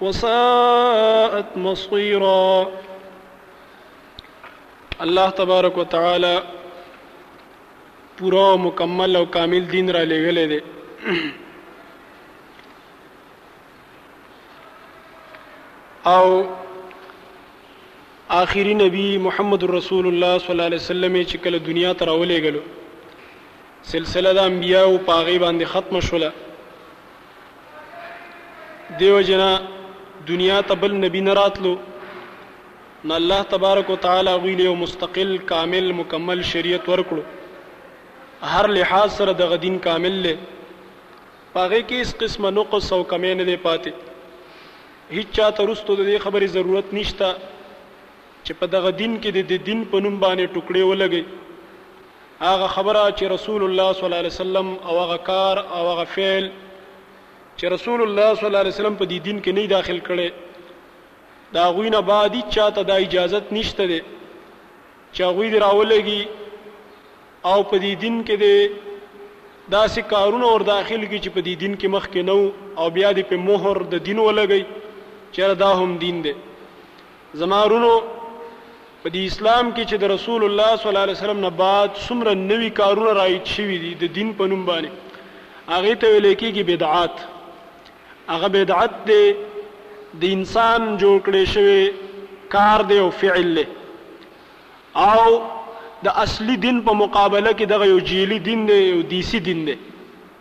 وساءت مصيرا الله تبارک وتعالى پورا مکمل او کامل دین را لګلې دي او آخري نبی محمد رسول الله صلی الله علیه وسلم چې کله دنیا ته راولېږلو سلسله د انبیاو په هغې باندې ختمه شوله دیو جنا دنیا ته بل نبی نه راتلو نو الله تبارک وتعالى غوی له مستقل کامل مکمل شریعت ورکړو هر لحاظ سره د غدین کامل له پاغه کې اس قسمه نقص او کمې نه دی پاتې هیڅ چا ته رستو د دې خبرې ضرورت نشته چې په دغه دین کې د دین په نوم باندې ټوکړې ولګي هغه خبره چې رسول الله صلی الله علیه وسلم او هغه کار او هغه فعل چې رسول الله صلی الله علیه وسلم په دې دین کې نه داخل کړي دا غوینه بعد چاته دا اجازه نشته ده چې غوی دی راولېږي او په دې دین کې دی داسې کارونه ور داخل کی چې په دې دین کې مخ کې نو او بیا دې په مهر د دین ولګي چې دا هم دین دی زما ورونو په دې اسلام کې چې د رسول الله صلی الله علیه وسلم نه بعد څومره نوي کارونه رایج شوي دي د دین په نوم باندې هغه ته ویل کېږي بدعات هغه بدعت دی د انسان جوړ کړی شوی کار دی او فعل دی او د اصلي دین په مقابله کې دغه یو جیلی دین دی یو دیسی دین دی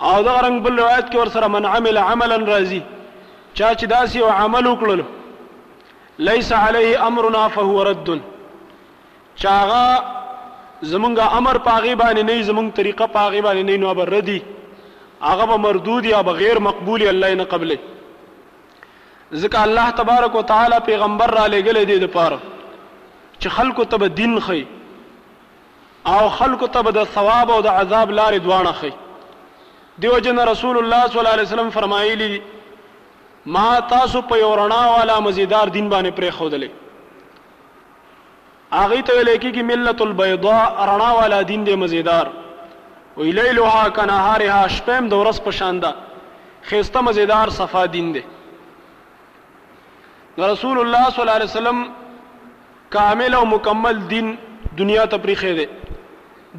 او دغه رنګ بل روایت کې ورسره من عمل عملا راځي چا چې داسې یو عمل وکړلو ليس عليه امرنا فهو رد چاغه زمونږه امر پاغي باندې نه زمونږ طریقه پاغي باندې نه نو بر ردی هغه به مردود یا بغیر مقبول الله نه قبلې ځکه الله تبارک وتعالى پیغمبر را لګلې دي د پاره چې خلکو ته به دین خي او خلکو ته به د ثواب او د عذاب لارې دواړه ښيي. دیو جن رسول الله صلی الله علیه وسلم فرمایلي دي، ما تاسو په یو رڼا والا مزیدار دین باندې پرېښودلې. هغې ته ویل کېږي ملت البیضاء، رڼا والا دین دی مزیدار. وایي لیلها کنهارها، شپه هم د ورځ په شان ده، ښېسته مزیدار صفا دین دی. نو رسول الله صلی الله علیه وسلم کامل او مکمل دین دنیا ته پریښی دی،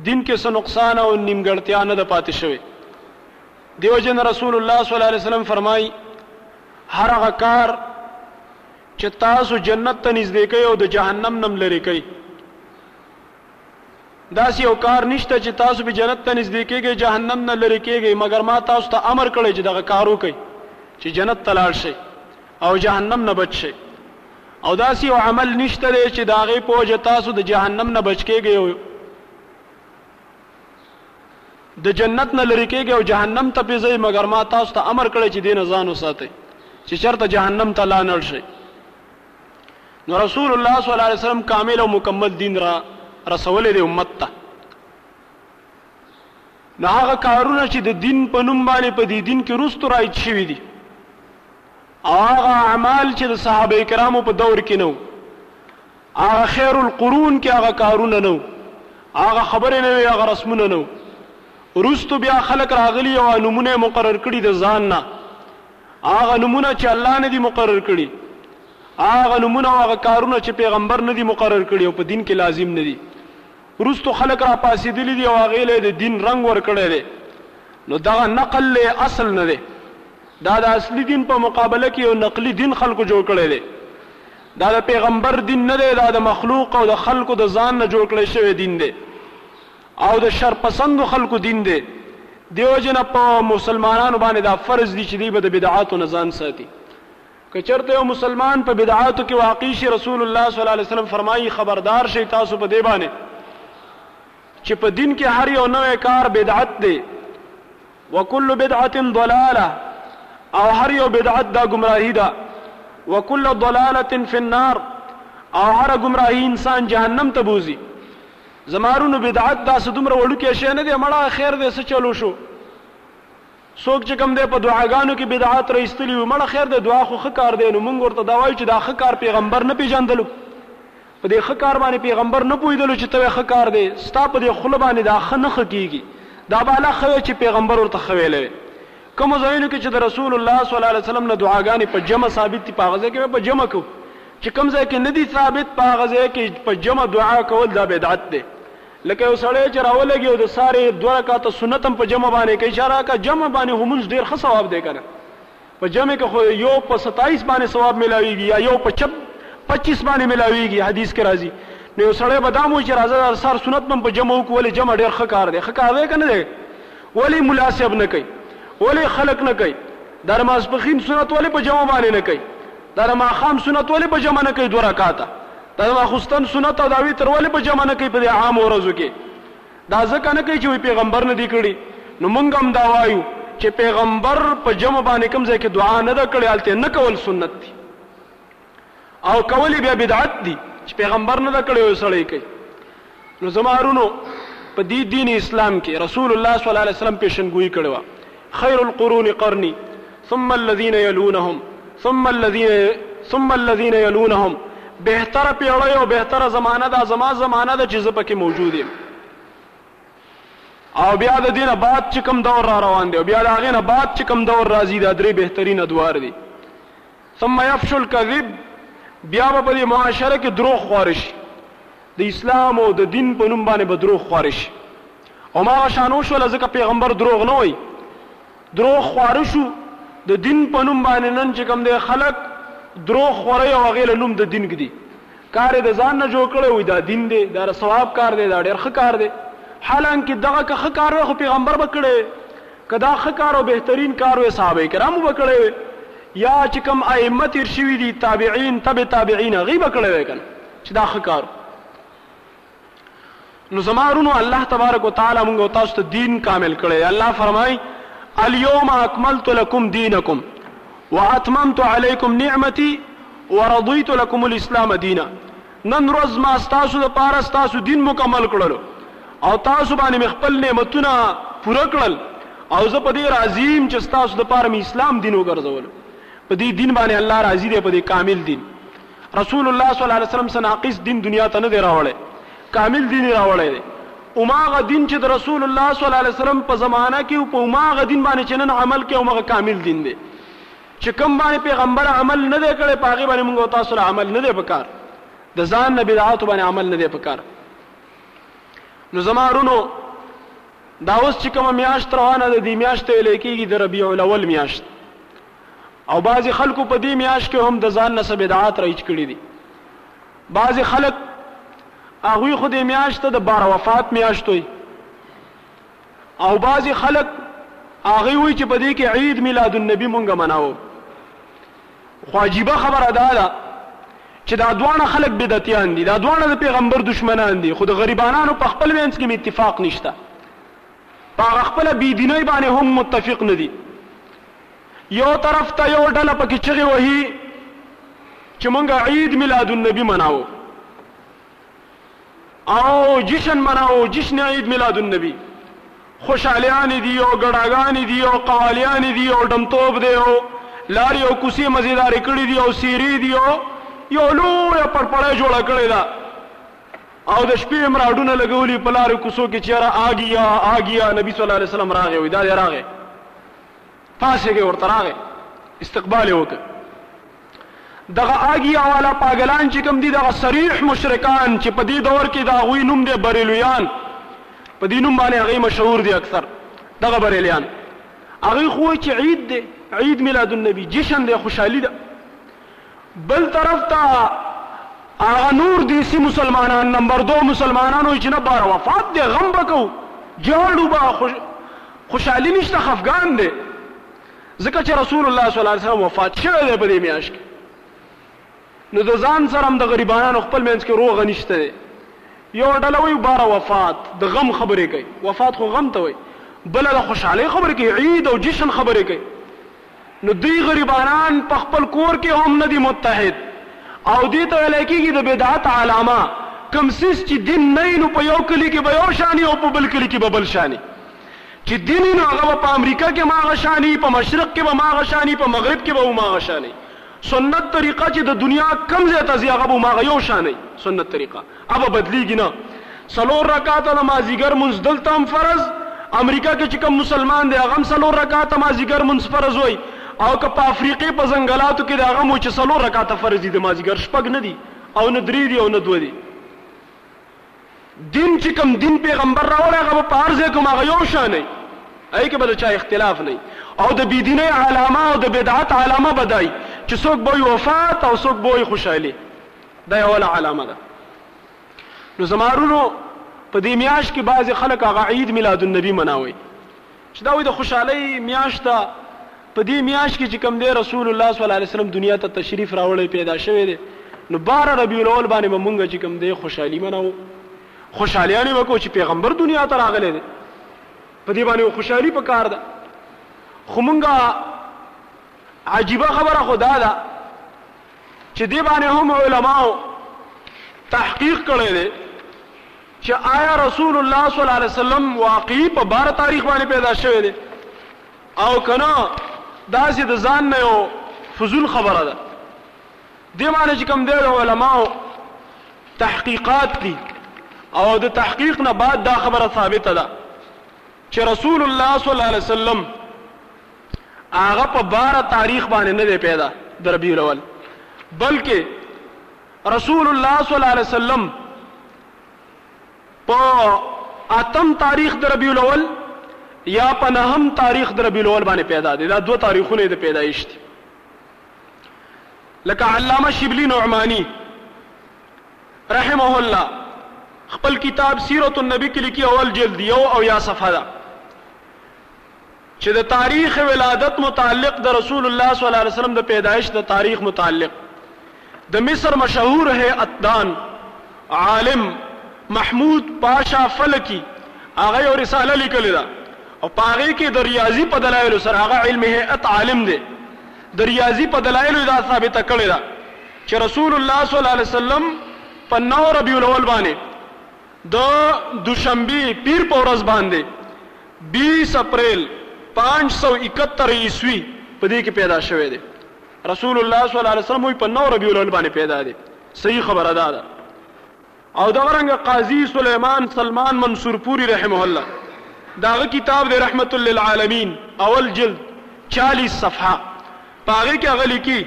دین کې څه نقصان او نیمګړتیا نه ده پاتې شوې، دې وجې نه رسول الله صلی الله علیه وسلم فرمایي، هر هغه کار چې تاسو جنت ته نږدې کوي او د جهنم نه هم لرې کوي. داسې یو کار نشته چې تاسو به جنت ته نږدې کېږئ، جهنم نه لرې کېږئ، مګر ما تاسو ته امر کړی چې دغه کار وکړئ چې جنت ته لاړ شئ او جهنم نه بچ شئ. او داسې یو عمل نشته دی چې د هغې په وجه تاسو د جهنم نه بچ کېږئ او د جنت نه لرې کېږئ او جهنم ته پرې ځئ، مګر ما تاسو ته امر کړی چې دې نه ځان وساتئ چې چېرته جهنم ته لانړ شئ. نو رسول الله صلی الله علیه وسلم کامل او مکمل دین را رسولې دی امت ته نو هغه کارونه چې د دین په نوم باندې په دې دین کې روستو راځي شوی دي او هغه اعمال چې د صحابه کرامو په دور کې نو هغه خیر القرون کې هغه کارونه نو هغه خبره نه وي هغه رسمونه نو روستو بیا خلک راغلي او نمونه مقرر کړي د ځان نه هغه نومونه چې الله نه دي مقرر کړي، هغه نومونه او هغه کارونه چې پېغمبر نه دي مقرر کړي او په دین کې لازم نه دي، وروسته خلک را پاڅېدلي دي او هغې له یې د دین رنګ ورکړی دی، نو دغه نقل له یې اصل نه دی، دا د اصلي دین په مقابله کې یو نقلي دین خلکو جوړ کړی دی، دا د پېغمبر دین نه دی، دا د مخلوق او د خلکو د ځان نه جوړ کړی شوی دین دی. او د شر پسندو خلکو دین دی دې وجې نه په مسلمانانو باندې دا فرض دي چې دوی به د بدعاتو نه ځان ساتي که چرته یو مسلمان په بدعاتو کې واقع شي رسول الله صلی الله علیه وسلم فرمایي خبردار شئ تاسو په دې باندې چې په دین کې هر یو نوې کار بدعت دی وکل بدعت ضلاله او هر یو بدعت دا گمراهی ده وکل ضلاله فی النار او هر گمراهی انسان جهنم ته بوزي زما ورونو بدعت دا څه دومره وړوکی شی نه دی مړه خیر دی څه چل وشو څوک چې کوم دی په دعاګانو کې بدعت را ایستلي وي مړه خیر دی دعا خو ښه کار دی نو موږ ورته دا وایو چې دا ښه کار پیغمبر نه پېژندلو په دې ښه کار باندې پیغمبر نه پوهېدلو چې ته ښه کار دی ستا په دې خوله باندې دا ښه نه ښه کېږي دا به الله ښه چې پیغمبر ورته ښه ویلی وی کومو ځایونو کې چې د رسول الله صلی الله علیه وسلم نه دعاګانې په جمع ثابت دي په هغه ځای کې به په جمع کوو چې کوم ځای کې نه دي ثابت په هغه ځای کې په جمع دعا کول دا بدعت دی لکه یو سړی چې راولګي او د سارې دوه رکعته سنت هم په جمع باندې کوي چې راکه جمع باندې همونځ ډېر ښه ثواب دی که نه په جمع کې خو یو په ستایس باندې ثواب ملاویږي یا یو په چپ پچیس باندې ملاویږي حدیث کې راځي نو یو سړی به دا مو چې راځه د سار سنت هم په جمع وکړو ولې جمع ډېر ښه کار دی ښه کار دی که نه دی ولې ملا صاحب نه کوي ولې خلک نه کوي د نماز پخین سنت ولې په جمع باندې نه کوي دا د ماښام سنت ولې په جمع نه کوي دوه رکعته دا د ماخوستن سنت او دا وتر ولې په جمع نه کوي په دې عام ورځو کې دا ځکه نه کوي چې وي پیغمبر نه دی کړی نو مونږ هم دا وایو چې پیغمبر په جمع باندې کوم ځای کې دعا نه ده کړې هلته نه کول سنت دي او کول بیا بدعت دي چې پیغمبر نه ده کړې یو سړی کوي نو زما ورونو په دې دین اسلام کې رسول الله صلی الله علیه وسلم پیشنګویی کړې وه خیر القرون قرنی ثم الذين يلونهم ثم الذين ثم الذين يلونهم بهتره پیړۍ او بهتره زمانه دا زما زمانه ده چې زه پکې موجود یم او بیا د دینه بعد چې کوم دور را روان دی او بیا د هغې نه بعد چې کوم دور راځي دا درې بهترین ادوار دي ثم يفشو الکذب بیا به په دې معاشره کې دروغ خواره شي د اسلام او د دین په نوم باندې به دروغ خواره شي او ما شانو شو لزکه پیغمبر دروغ نه وای دروغ خواره شو د دین په نوم باندې نن چې کوم دی خلک دروغ خوره او غیله نوم د دین کې دی کار د ځان نه جوړ کړی وي دا دین دی دا ثواب کار دی دا ډېر ښه کار دی حالانکه دغه که ښه کار وي خو پیغمبر به کړی که دا ښه کار او بهترین کار وای صحابه کرامو به کړی وای یا چې کوم ائمه تیر شوي دي تابعین تبع تابعین هغوی به کړی وای که نه چې دا ښه کار نو زما ورونو الله تبارک وتعالی موږ او تاسو ته دین کامل کړی الله فرمای اليوم اکملت لكم دینکم واتممت علیکم نعمتي ورضیت لكم الاسلام دینا نن ورځ ما ستاسو لپاره ستاسو دین مکمل کړلو او تاسو باندې مې خپل نعمتونه پوره کړل او زه په دې راضي یم چې ستاسو لپاره مې اسلام دین وګرځولو په دې دین باندې الله راضي دی په دې کامل دین رسول الله صلی الله علیه وسلم سره ناقص دین دنیا ته نه دی راوړی کامل دین راوړی دی اوماغه دین چې د رسول الله صلی الله علیه وسلم په زمانہ کې او په اوماغه دین باندې چې نن عمل کوي اوماغه کامل دین دی چې کوم باندې پیغمبر عمل نه دی کړی په هغه باندې موږ او تاسو له عمل نه دی پکار د ځان نه بدعات باندې عمل نه دی پکار نو زمارونو دا اوس چې کوم میاشت روانه ده د میاشت ویل کېږي د ربيع الاول میاشت او بعضی خلکو په دې میاشت کې هم د ځان نه بدعات رایج کړی دي بعضی خلک هغه خو دې میاشت د بار وفات میاشت وي او بعضې خلک هغوی وایي چې په دې کې عید میلاد النبي مونږ مناو خو عجیبه خبره دا ده چې دا دواړه خلک بدعتیان دي دا دواړه د پیغمبر دشمنان دي خو د غریبانانو په خپل وینس کې اتفاق نشته په خپل بی دیني باندې هم متفق نه دي یو طرف ته یو ډله پکې چغې وهي چې مونږ عید میلاد النبي مناو او جشن مناو جشن عید میلاد النبی خوشحالیان دی او ګډاګان دی او قوالیان دی او ډمتوب دی او لاري او کوسي مزیدار کړي دی او سیری دی او یو لوی پړپړه جوړه کړي دا او د شپې امراډونه لګولي په لارو کوسو کې چیرې آګیا آګیا نبی صلی الله علیه وسلم راغی وي دا دی راغی پاڅېږئ ورته راغی استقبال یې وکړ دغه آګیا والا پاګلان چې کوم دي دغه صریح مشرکان چې په دې دور کې د هغوی نوم دی بریلویان په دې نوم باندې هغوی مشهور دي اکثر دغه بریلیان هغوی خو چې عید دی عید میلاد النبي جشن دی خوشحالي ده بل طرف ته هغه نور دیسی مسلمانان نمبر دو مسلمانان وي چې نه بار وفات دی غم به کوو جاړو به خوش... خوشحالي نشته خفګان دی ځکه چې رسول الله صلی الله علیه وسلم وفات شوی دی په دې میاشت کې نو د ځان سره هم د غریبانو خپل منځ کې روغ نشته دی یو ډله وي بار وفات د غم خبرې کوي وفات خو غم ته وي بل د خوشحالي خبرې کوي عید او جشن خبرې کوي نو دوی غریبانان په خپل کور کې هم نه دي متحد او دې ته ویلی کېږي د بدعت علامه، کوم څیز چې دین نه وي نو په یو کلي کې به یو شان وي او په بل کلي کې به بل شان وي، چې دین وي نو هغه به په امریکا کې هماغه شان وي، په مشرق کې به هماغه شان وي، په مغرب کې به هماغه شان وي، سنت طریقه چې د دنیا کوم ځای ته ځي هغه به هماغه یو شان وي، سنت طریقه. ابه بدلیږي نه څلور رکعته د مازیګر مونځ دلته هم فرض امریکا کې چې کوم مسلمان دی هغه هم څلور رکعته مازیګر مونځ فرض وای او که په افریقې په ځنګلاتو کې د هغه مو چې څلور رکعته فرض دي د مازیګر شپږ نه دي او نه درې دي او نه دوه دي دین چې کوم دین پیغمبر راوړی هغه په هر ځای کوم هغه یو شان دی ای کې به د چا اختلاف نه او د بيدینه علامه او د بدعت علامه بدای چې څوک به وفات او څوک به خوشحالي دا اوله علامه ده نو زما رونو په دې میاش کې بعضې خلک هغه عید میلاد النبی مناوي چې دا وي د خوشحالۍ میاش ته په دې میاش کې چې کم دی رسول الله صلی الله علیه وسلم دنیا ته تشریف راوړی پیدا شوی دی نو بار ربیع الاول باندې به مونږ چې کم دی خوشحالي مناو خوشحالیانې وکړو چې پیغمبر دنیا ته راغلی دی په دې باندې خوشحالي په کار ده خو مونږه عجیبه خبره خدا ده چې دې باندې هم علماو تحقیق کړی دی چې آیا رسول الله صلی الله علیه وسلم واقعي په بار تاریخ باندې پیدا شوی دی او کنه دا چې د ځان نه یو فضول خبره ده دې باندې چې کوم دی علماو تحقیقات دي او د تحقیق نه بعد دا خبره ثابته ده چې رسول الله صلی الله علیه وسلم هغه په باره تاریخ باندې نه دی پیدا د ربیع الاول بلکې رسول الله صلی الله علیه وسلم په اتم تاریخ د ربیع الاول یا په نهم تاریخ د ربیع الاول باندې پیدا دي دا دوه تاریخونه د پیدایش دي لکه علامه شبلی نعمانی رحمه الله خپل کتاب سیرت النبی کې لیکي اول جلد یو او یا صفحه ده چې د تاریخ ولادت متعلق د رسول الله صلی الله علیه وسلم د پیدایش د تاریخ متعلق د مصر مشهور هیئت دان عالم محمود پاشا فلکي هغه یو رساله لیکلې ده او په هغې کې د ریاضي په دلایلو سره هغه علمي هیئت عالم دی د ریاضي په دلایلو دا ثابته کړې ده چې رسول الله صلی الله علیه وسلم په نو ربیع الاول باندې د دوشنبې پیر په ورځ باندې بیس اپریل پانچ سو اکهتر عیسوی په دې کې پیدا شوی دی. رسول الله صلی الله علیه وسلم وایي په نو ربیع الاول باندې پیدا دی. صحیح خبره دا ده. او دغه رنګه قاضي سلیمان سلمان منصورپوري رحمه الله د هغه کتاب دی رحمة للعالمین اول جلد چالیس صفحه په هغې کې هغه لیکي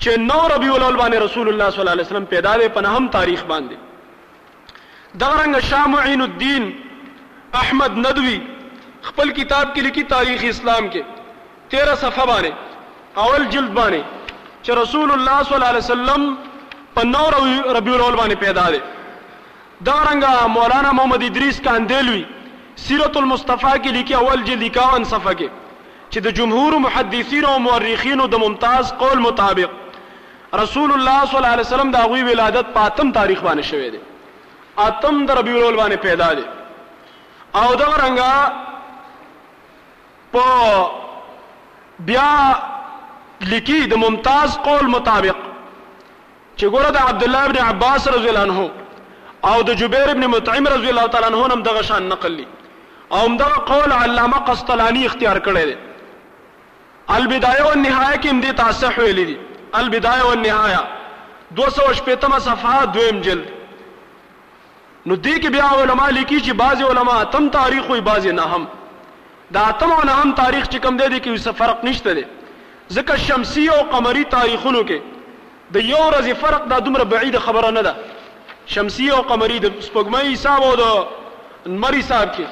چې نو ربیع الاول باندې رسول الله صلی الله علیه وسلم پیدا دی په نهم تاریخ باندې دغه رنګه شاه معین الدین احمد ندوی خپل کتاب کې لیکي تاریخ اسلام کې تیره صفحه باندې اول جلد باندې چې رسول الله صلی الله علیه وسلم په نو ربیع الاول باندې پیدا دی دغه رنګه مولانا محمد ادریس کاندیلوی سیرت المصطفی کې لیکي اول جلد 51 صفحه کې چې د جمهور محدثین او مورخینو د ممتاز قول مطابق رسول الله صلی الله علیه وسلم د هغوی ولادت په اتم تاریخ باندې شوی دی اتم د ربیع الاول باندې پیدا دی او دغه رنګه په بیا لیکي د ممتاز قول مطابق چې ګوره د عبد الله ابن عباس رضی الله عنه او د جبیر ابن مطعم رضی الله تعالی عنہ هم دغه شان نقل لي او دغه قول علامه قسطلانی اختیار کړی دی البدایه والنهایه کې هم دې ته اصح ویلي دي، البدایه والنهایه دوه سوه شپېته مه صفحه دویم جلد، نو دې کې بیا علماء لیکي چې بعضې علماء اتم تاریخ وایي بعضې نهم، دا اتم او نهم تاریخ چې کوم دی دې کې څه فرق نشته دی، ځکه شمسي او قمري تاریخونو کې د یو ورځې فرق دا دومره بعیده خبره نه ده، شمسي او قمري د سپوږمۍ حساب او د لمر حساب کې.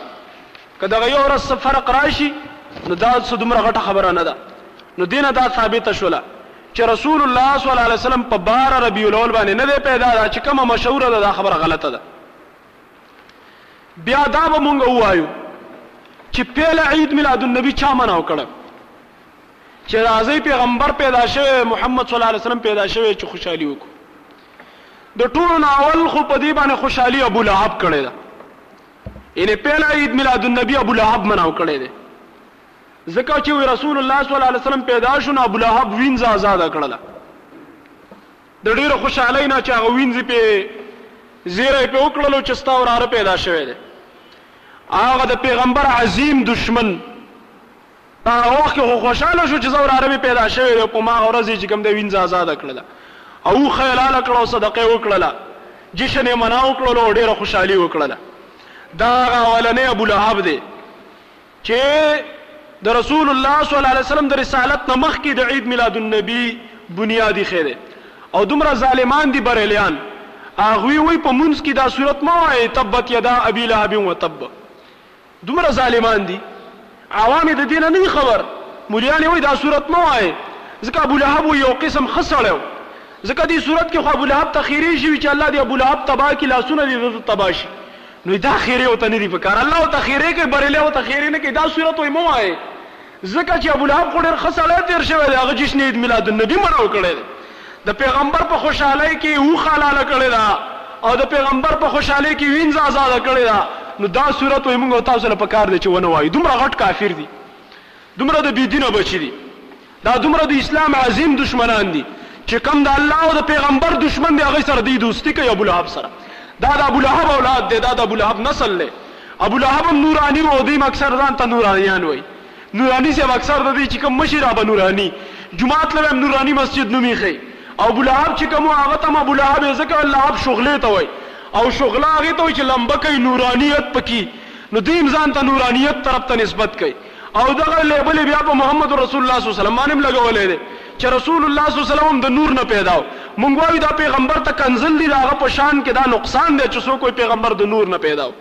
که دغه یو ورځ څه فرق راشي نو دا څه دومره غټه خبره نه ده، نو دې نه دا ثابته شوله چې رسول الله صلی الله علیه وسلم په باره ربیع الاول باندې نه دی پیدا، دا چې کومه مشهوره ده دا خبره غلطه ده. بیا دا به مونږ ووایو چې پیل عید میلاد النبی چا منع کړه چې راځي پیغمبر پیدا شوی محمد صلی الله علیه وسلم پیدا شوی چې خوشحالي وکړو د ټولو ناول خو په دې باندې خوشحالي ابو لهب کړی ده یعنې پهله عید میلادالنبي ابولهب مناو کړی دی ځکه چې وی رسول الله صلی الله علیه وسلم پیدا شو نو ابولهب وینځه آزاده کړله د ډېرو خوشحالۍ نه چې هغه وینځې پې زیری پې وکړلو چې ستا وراره پیدا شوی دی هغه د پیغمبر عظیم دشمن په هغه وخت کې خو خوشحاله شو چې زه وراره مې پیدا شوی دی او په هماغه ورځ یې چې کوم دی وینځه ازاده کړله او اوښه یې لاله کړه او صدقه یې وکړله، جشن یې منا وکړلو او ډېره خوشحالي یې وکړله. دا هغه اولنی ابولهب دی چې د رسول الله صلی الله علیه وسلم د رسالت نه مخکې د عید میلاد النبي بنیاد ایښی دی او دومره ظالمان دي بریلیان هغوی وایي په مونځ کې دا صورت مه وایئ تبت یدا ابي لهب وتب دومره ظالمان دي عوام يې د دې نه نه دي خبر موليان يې وايي دا سورت مه وايئ ځکه ابولهب وايي يو قسم ښه سړی و ځکه دې سورت کې خو ابولهب ته خيرې شوي چې الله دې ابولهب تباه کړي لاسونه دې د ده تباه شي نو دا خيرې ورته نه دي پکار الله ورته خيرې کوي بريلی ورته خيرې نه کوي دا سورت وايي مه وايئ ځکه چې ابولهب خو ډېر ښه سړی تېر شوی دی، هغه جشن عيد ميلاد النبي مړاو کړی دی، د پېغمبر په خوشحالۍ کې يې اوښ حلاله کړې ده او د پېغمبر په خوشحالۍ کې يې وينځه ازاده کړې ده، نو دا سورت وايي موږ او تاسو له پکار دی چې ونه وايو، دومره غټ کافر دي، دومره د بې دينه بچي دي، دا دومره د اسلام عظيم دښمنان دي چې کوم د الله او د پېغمبر دښمن دی هغه سره دوی دوستي کوي، ابولهب سره، دا د ابولهب اولاد دی، دا د ابولهب نسل دی. ابولهب هم نوراني وو او دوی هم اکثر ځان ته نورانيان وايي نوراني صاحب اکثر د دې چې کوم مشر هغه نوراني جومات له هم نوراني مسجد نوم ايښی او ابولهب چې کوم هغه ته هم ابولهب يې ځکه لهب شغلې ته وايي او شغله هغې ته وايي چې لمبه کوي نورانيت پکې نو دوی هم ځان ته نورانيت طرف ته نسبت کوي. او دغه لېبل یې بیا په محمد رسول الله صلی الله علیه وسلم باندې هم لګولی دی چې رسول الله صلی الله علیه وسلم هم د نور نه پیدا و. موږ وایو دا پیغمبر ته کنځل دي، د هغه په شان کې دا نقصان دی چې څوک وایي پیغمبر د نور نه پیدا و.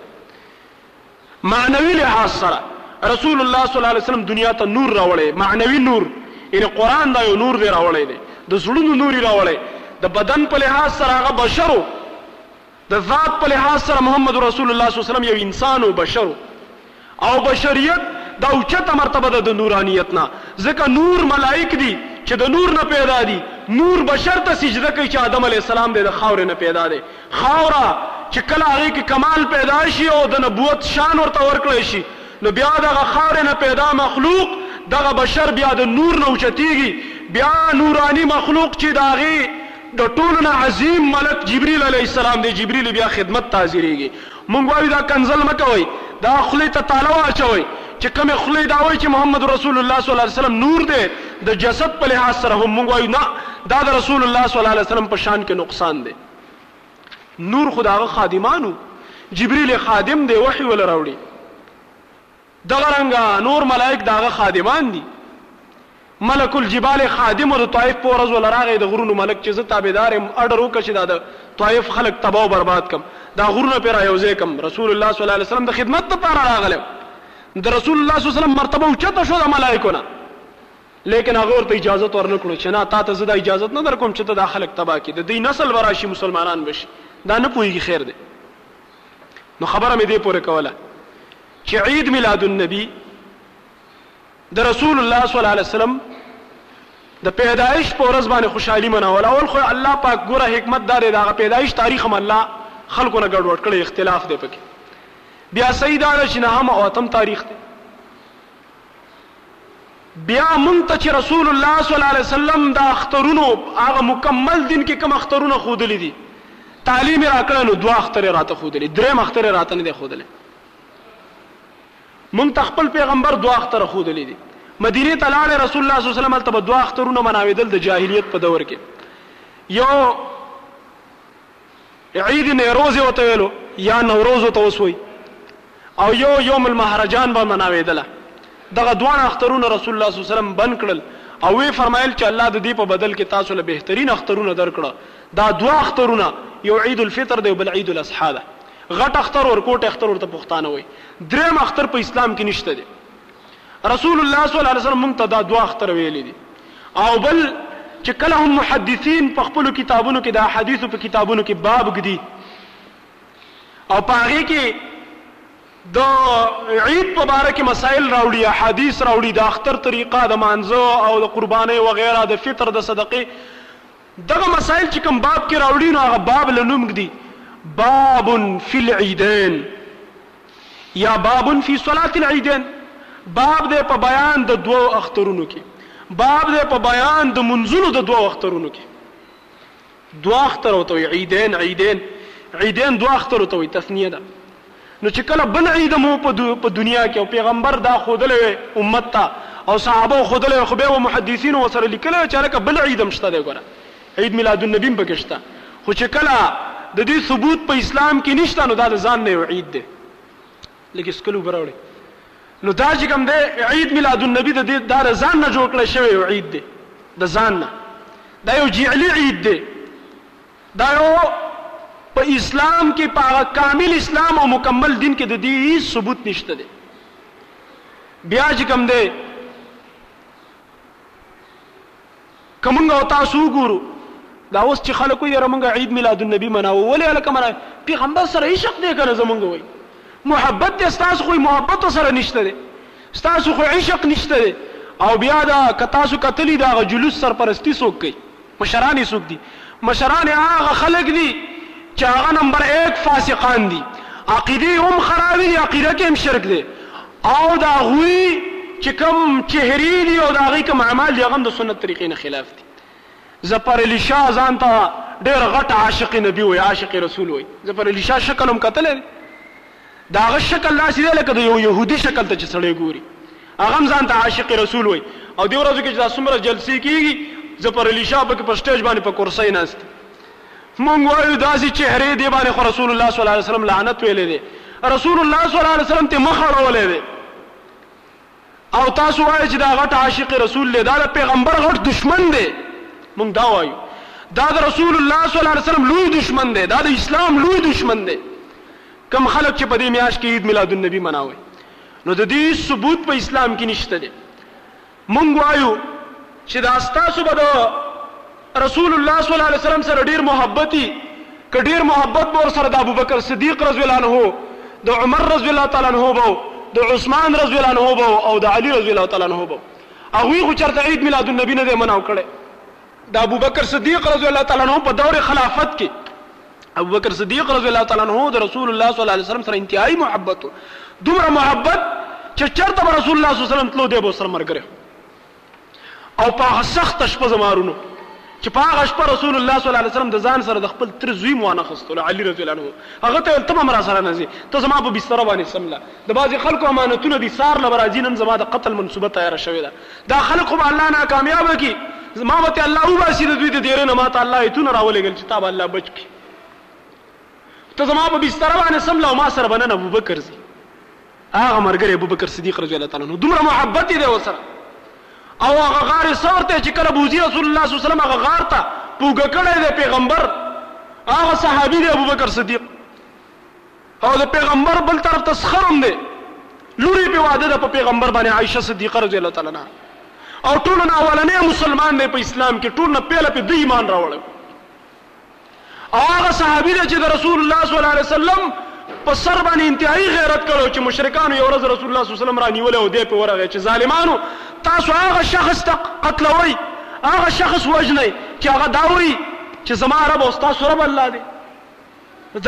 معنوي لحاظ سره رسول الله صلی الله علیه وسلم دنیا ته نور راوړی، معنوي نور، یعنې قرآن دا یو نور دی راوړی دی، د زړونو نور یې راوړی، د بدن په لحاظ سره هغه بشر و، د ذات په لحاظ سره محمد رسول الله صلی الله علیه وسلم یو انسان و، بشر و، او بشریت دا اوچته مرتبه ده د نورانیت نه، ځکه نور ملائک دي چې د نور نه پیدا دي، نور بشر ته سجده کوي چې آدم علیه السلام دی د خاورې نه پیدا دی، خاوره چې کله هغې کې کمال پیدا شي او د نبوت شان ورته ورکړل شي نو بیا دغه خاورې نه پیدا مخلوق دغه بشر بیا د نور نه اوچتیږي، بیا نوراني مخلوق چې د هغې د ټولو نه عظیم ملک جبریل علیه السلام دی، جبریل بیا خدمت ته حاضریږی، مونږ وایو دا کنځل مه کوئ، دا خولې ته تاله واچوئ، چې کومې خولې دا وایي چې محمد رسول الله صلی الله علیه وسلم نور دی، د جسد په لحاظ سره هم، مونږ وایو نه، دا د رسول الله صلی الله علیه وسلم په شان کې نقصان دی، نور خو د هغه خادمان وو، جبریل یې خادم دی، وحی وله راوړي. دغه رنګه نور ملائک د هغه خادمان دي. ملک الجبال خادم و د طائف په ورځ وله راغی د غرونو ملک چې زه تابعدار یم اډر وکړه چې دا د طائف خلک تباه او برباد کړم دا غرونه پرې رايوځای کړم رسول الله صلی الله علیه وسلم د خدمت لپاره راغلی و د رسول الله صلی الله علیه وسلم مرتبه اوچته شوه د ملائکو نه لیکن هغه ورته اجازت ورنه کړو چې نه تاته زه دا اجازت نه درکوم چې ته دا خلک تباه کړي د دوی نسل به راشي مسلمانان به شي دا نه پوهېږي خیر دی نو خبره مې دې پورې کوله چې عيد ميلاد النبي د رسول الله صلی الله علیه وسلم د پیدایش په ورځ باندې خوشحالي منول اول خو الله پاک ګوره حکمت دا دی د هغه پیدایش تاریخ هم الله خلکو نه ګډوډ کړی اختلاف دی پکې بیا صحیح دا ده چې نهم او اتم تاریخ دی بیا مونږ ته چې رسول الله صلی الله علیه وسلم د اخترونو هغه مکمل دین کې کوم اخترونه خودلې دي تعلیم راکړنو دوه اختر راته خودلې درې مختر راته نه دی خودلې مونږ ته خپل پیغمبر دوه اختره ښودلي دي مدینې ته لاړې رسول الله صلی الله علیه وسلم هلته به دوه اخترونه مناوېدل د جاهلیت په دور کې یو عید نیروز یې ورته ویلو یا نوروز ورته اوس وایي او یو یوم المهرجان به مناوېدله دغه دواړه اخترونه رسول الله صلی الله علیه وسلم بند کړل او وی فرمایل چې الله د دې په بدل کې تاسو له بهترین اخترونه درکړه دا دوه اخترونه یو عید الفطر دی او بل عید الاضحی ده غټ اختر ورکوټ اختر ورته پښتانه وای دریم اختر په اسلام کې نشته دی رسول الله صلی الله علیه وسلم مونږ ته دا دوا اختر ویلې دي او بل چې کله هم محدثین په خپل کتابونو کې د احادیثو په کتابونو کې باب ګدي او پاره کې د عید په باره کې مسائل راوړي احادیث راوړي د اختر طریقه د مانزه او د قرباني و غیره د فطر د صدقه دغه مسائل چې کوم باب کې راوړي نو هغه باب له نوم ږدي باب فی العیدین یا باب فی صلاة العیدین باب دی په بیان د دوو اخترونو کې باب دی په بیان د منځونو د دوو اخترونو کې دوه اختر او ته عیدین عیدین عیدین دوه اختر او ته تثنیه ده نو چې کله بل عيد هم وو په دنيا کې او پيغمبر دا ښودلی وی امت ته او صحابو ښودلی وی خو بيا به محدثينو ورسره ليکلی وی چې هلکه بل عيد هم شته دی ګوره عيد ميلاد النبي هم پکې شته خو چې کله د دې ثبوت په اسلام کې نشته نو دا د ځان نه يو عيد دی لږ سکل اوبه راوړي نو دا چې کوم دی عيد ميلاد النبي د دې دا د ځان نه جوړ کړی شوی یو عيد دی د ځان نه دا یو جعلي عيد دی دا یو په اسلام کې په هغه کامل اسلام او مکمل دین کې د دې هیڅ ثبوت نشته دی بیا چې کوم دی کومنګ او تاسو ګورو دا اوس چې خلکو یې رمنګ عید میلاد النبی مناو ولې الکه منا پیغمبر سره عشق دی کنه زمونږ وای محبت ته تاسو خو محبت سره نشته دی تاسو خو عشق نشته دی او بیا دا که تاسو کتلی دا جلوس سرپرستی څوک کوي مشران یې څوک دي؟ مشران یې هغه خلک دي چې هغه نمبر ایک فاسقان دي، عقیدې یې هم خرابې دي، عقیده کې هم شرک دی او د هغوی چې کوم چهرې دي او د هغوی کوم اعمال دي هغه هم د سنت طریقې نه خلاف دي. ظفر علي شاه ځان ته ډېر غټ عاشق نبي وایي، عاشق رسول وایي. ظفر علي شاه شکل هم کتلی دی. د هغه شکل داسې دی لکه د یو یهودي شکل ته چې سړی ګوري هغه هم ځان ته عاشق رسول وایي او دې ورځو کې چې دا څومره جلسې کېږي زه په رلي شاه پکې په سټیج باندې په کرسۍ ناست مونږ وایو داسې چهرې دې باندې خو رسول الله صلی الله علیه وسلم لعنت ویلی دی رسول الله صلی الله علیه وسلم ته مخ اړولی دی او تاسو وایئ چې دا غټ عاشق رسول دی دا د پیغمبر غټ دشمن دی مونږ دا وایو دا د رسول الله صلی الله علیه وسلم لوی دشمن دی دا د اسلام لوی دشمن دی کم خلک چې په دې میاش کې عید میلاد النبی مناوي نو د دې ثبوت په اسلام کې نشته دی مونږ وایو چې دا ستاسو به د رسول الله صلی الله علیه وسلم سره ډیر محبتی که ډیر محبت به ورسره د ابوبکر صدیق رضی الله عنه د عمر رضی الله تعالی عنه به د عثمان رضی الله عنه به او د علی رضی الله تعالی عنه به هغه خو چرته عید میلاد النبی نه مناو کړي د ابوبکر صدیق رضی الله تعالی عنه په دور خلافت کې ابوبکر صدیق رضی الله تعالی عنہ د رسول الله صلی الله علیه وسلم سره انتهایی محبت دومره محبت چې چرته رسول الله صلی الله علیه وسلم تلو دی به سره مرګره او په هغه سخته شپه زما رونو چې په هغه شپه رسول الله صلی الله علیه وسلم د ځان سره د خپل تر زوی مو نه خستلو علي رضی الله عنه هغه ته تم امر سره نه زی ته زما په بستر باندې سمله د بعضی خلکو امانتونه دي سار لبرازي نن زما د قتل منسوبه تیار شوې ده دا خلک خو الله نه کامیاب کی زما وته الله وباسي د دوی د دیره نه ماته الله ایتونه راولېګل چې تاب الله بچ کی ته زما په بستر باندې سمله او ما سره بنن ابوبکر زی هغه ملګری ابوبکر صدیق رضی الله تعالی عنه دومره محبت یې دی ورسره او هغه غار ثور ته چې کله بوزي رسول الله صلی الله علیه وسلم هغه غار ته پوګه کړی دی پیغمبر هغه صحابي دی ابوبکر صدیق او د پیغمبر بل طرف ته سخرم دی لوري په واده د پیغمبر باندې عائشه صدیقه رضی الله تعالی عنها او ټول نه اولنې مسلمان دی په اسلام کې ټول نه پیله په دی ایمان راوړل او هغه صحابي دی چې د رسول الله صلی الله علیه وسلم په سر باندې انتهایی غیرت کړو چې مشرکانو یو ورځ رسول الله صلی الله علیه وسلم رانیول او دی په ورغه چې ظالمانو تاسو هغه شخص ته قتلوي هغه شخص وجنئ چې هغه دا وایي چې زما رب او تاسو رب الله دی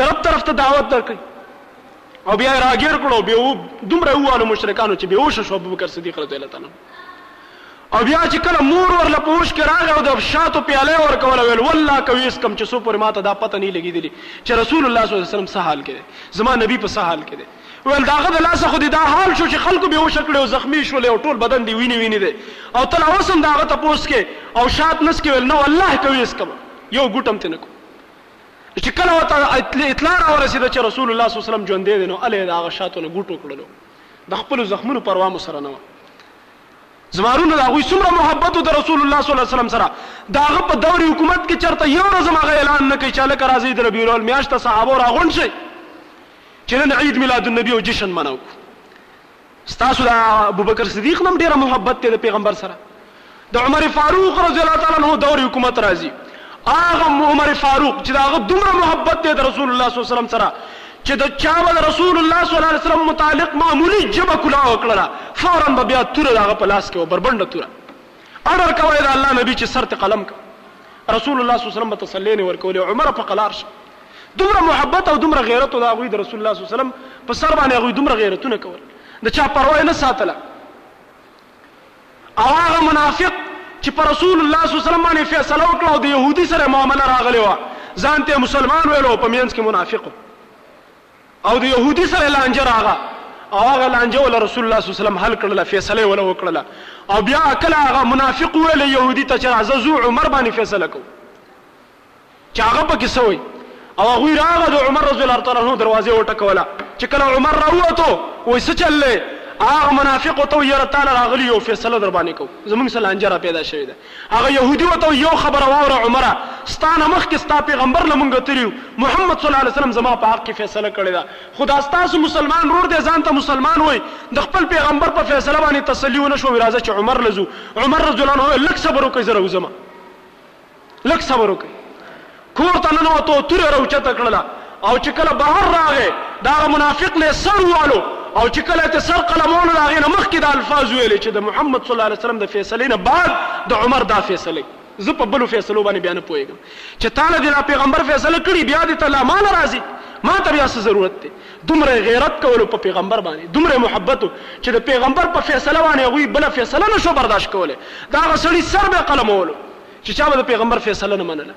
د رب طرف ته دعوت درکړي او بیا یې راګیر کړو بیا دومره ووالو مشرکانو چې بیهوشه شو ابوبکر صدیق رضی الله تعالی او بیا چې کله مور ورله په هوش کې راغی او د شاتو پیاله ورکوله ویل والله که ویس کم چې څو پورې ماته دا پته نه لګېدلې چې رسول الله صلی الله علیه وسلم څه حال کې دی زما نبی په څه حال کې دی ویل د هغه د لاسه خو دې دا حال شو چې خلکو بېهوشه کړی او زخمي شولې او ټول بدن دې وینې وینې دی او ته لا اوس هم د هغه تپوس کې او شات نس کې ویل نه والله که ویس کم یو ګوټ هم ترې نه کوم چې کله ورته اطلاع راورسېده چې رسول الله صلی الله علیه وسلم ژوندی دی نو اله یې د هغه شاتو نه ګوټو کړلو د خپلو زخمونو پروا مو سره نه وه زمارونو د هغوی څومره محبت د رسول الله صلی الله علیه وسلم سره د هغه په دور حکومت کې چرته یو ورځ هم هغه اعلان نه کوي چې هلکه راځئ د ربیع الاول میاشت ته صحابه راغونډ شئ چې نن عید میلاد النبي او جشن مناو کړو ستاسو د ابوبکر صدیق نه هم ډېره محبت دی د پیغمبر سره د عمر فاروق رضی الله تعالی عنه دور حکومت راځي هغه عمر فاروق چې دا هغه دومره محبت دی د رسول الله صلی الله علیه وسلم سره چې د چا به رسول الله صلی الله علیه وسلم متعلق معمولی جبه کلا وکړه فورا به بیا توره د هغه په لاس کې و بربنډه توره اړر کوه د الله نبی چې سر ته قلم کا رسول الله صلی الله علیه وسلم به تسلی نه ورکولې عمر په قلار شه دومره محبت او دومره غیرت دا غوی د رسول الله صلی الله علیه وسلم په سر باندې غوی دومره غیرتونه کول د چا پروا نه ساتله او هغه منافق چې پر رسول الله صلی الله علیه وسلم باندې فیصله وکړه او د يهودي سره معامله راغلی و ځان ته مسلمان ویلو په مینځ کې منافق او د يهودي سره لانجه راغه او هغه لانجه ول رسول الله صلی الله علیه وسلم حل کړله فیصله ول وکړله او بیا کله هغه منافق ویل يهودي ته چې راځه زو عمر باندې فیصله کو چې هغه پکې سوی او هغه راغه د عمر رضی الله تعالی عنہ دروازه وټکوله چې کله عمر راوته وای څه چللې هغه منافق ته یره تعالی راغلی او فیصله در باندې کو زمونږ سره انجره پیدا شوې ده هغه یهودي ورته وایي، یو خبره واوره عمره! ستا نه مخکې ستا پیغمبر له مونږه تېر یو، محمد صلی الله علیه وسلم زما په حق کې فیصله کړې ده، خو دا ستاسو مسلمان ورور دی، ځان ته مسلمان وایي، د خپل پیغمبر په فیصله باندې تسلي ونه شوه، وایي راځه چې عمر له ځو، عمر رضی الله عنه وویل، لږ صبر وکړئ زه راوځم، لږ صبر وکړئ. کور ته ننوت او توره یې راوچته کړله او چې کله بهر راغی د هغه منافق نه یې سر ووالو او چې کله یې ته سر قلمولو د هغې نه مخکې دا الفاظ وویلې چې د محمد صلی الله علیه وسلم د فیصلې نه بعد د عمر دا فیصله زه په بلو فیصلو باندې بیا نه پوهېږم چې تا له دې دا پیغمبر فیصله کړې بیا دې ته لا ما نه راځي ما ته بیا څه ضرورت دی دومره غیرت کولو په پیغمبر باندې دومره محبت چې د پیغمبر په فیصله باندې هغوی بله فیصله نه شو برداشت کولی د هغه سړي سر به یې قلمولو چې چا به د پېغمبر فېصله نه منله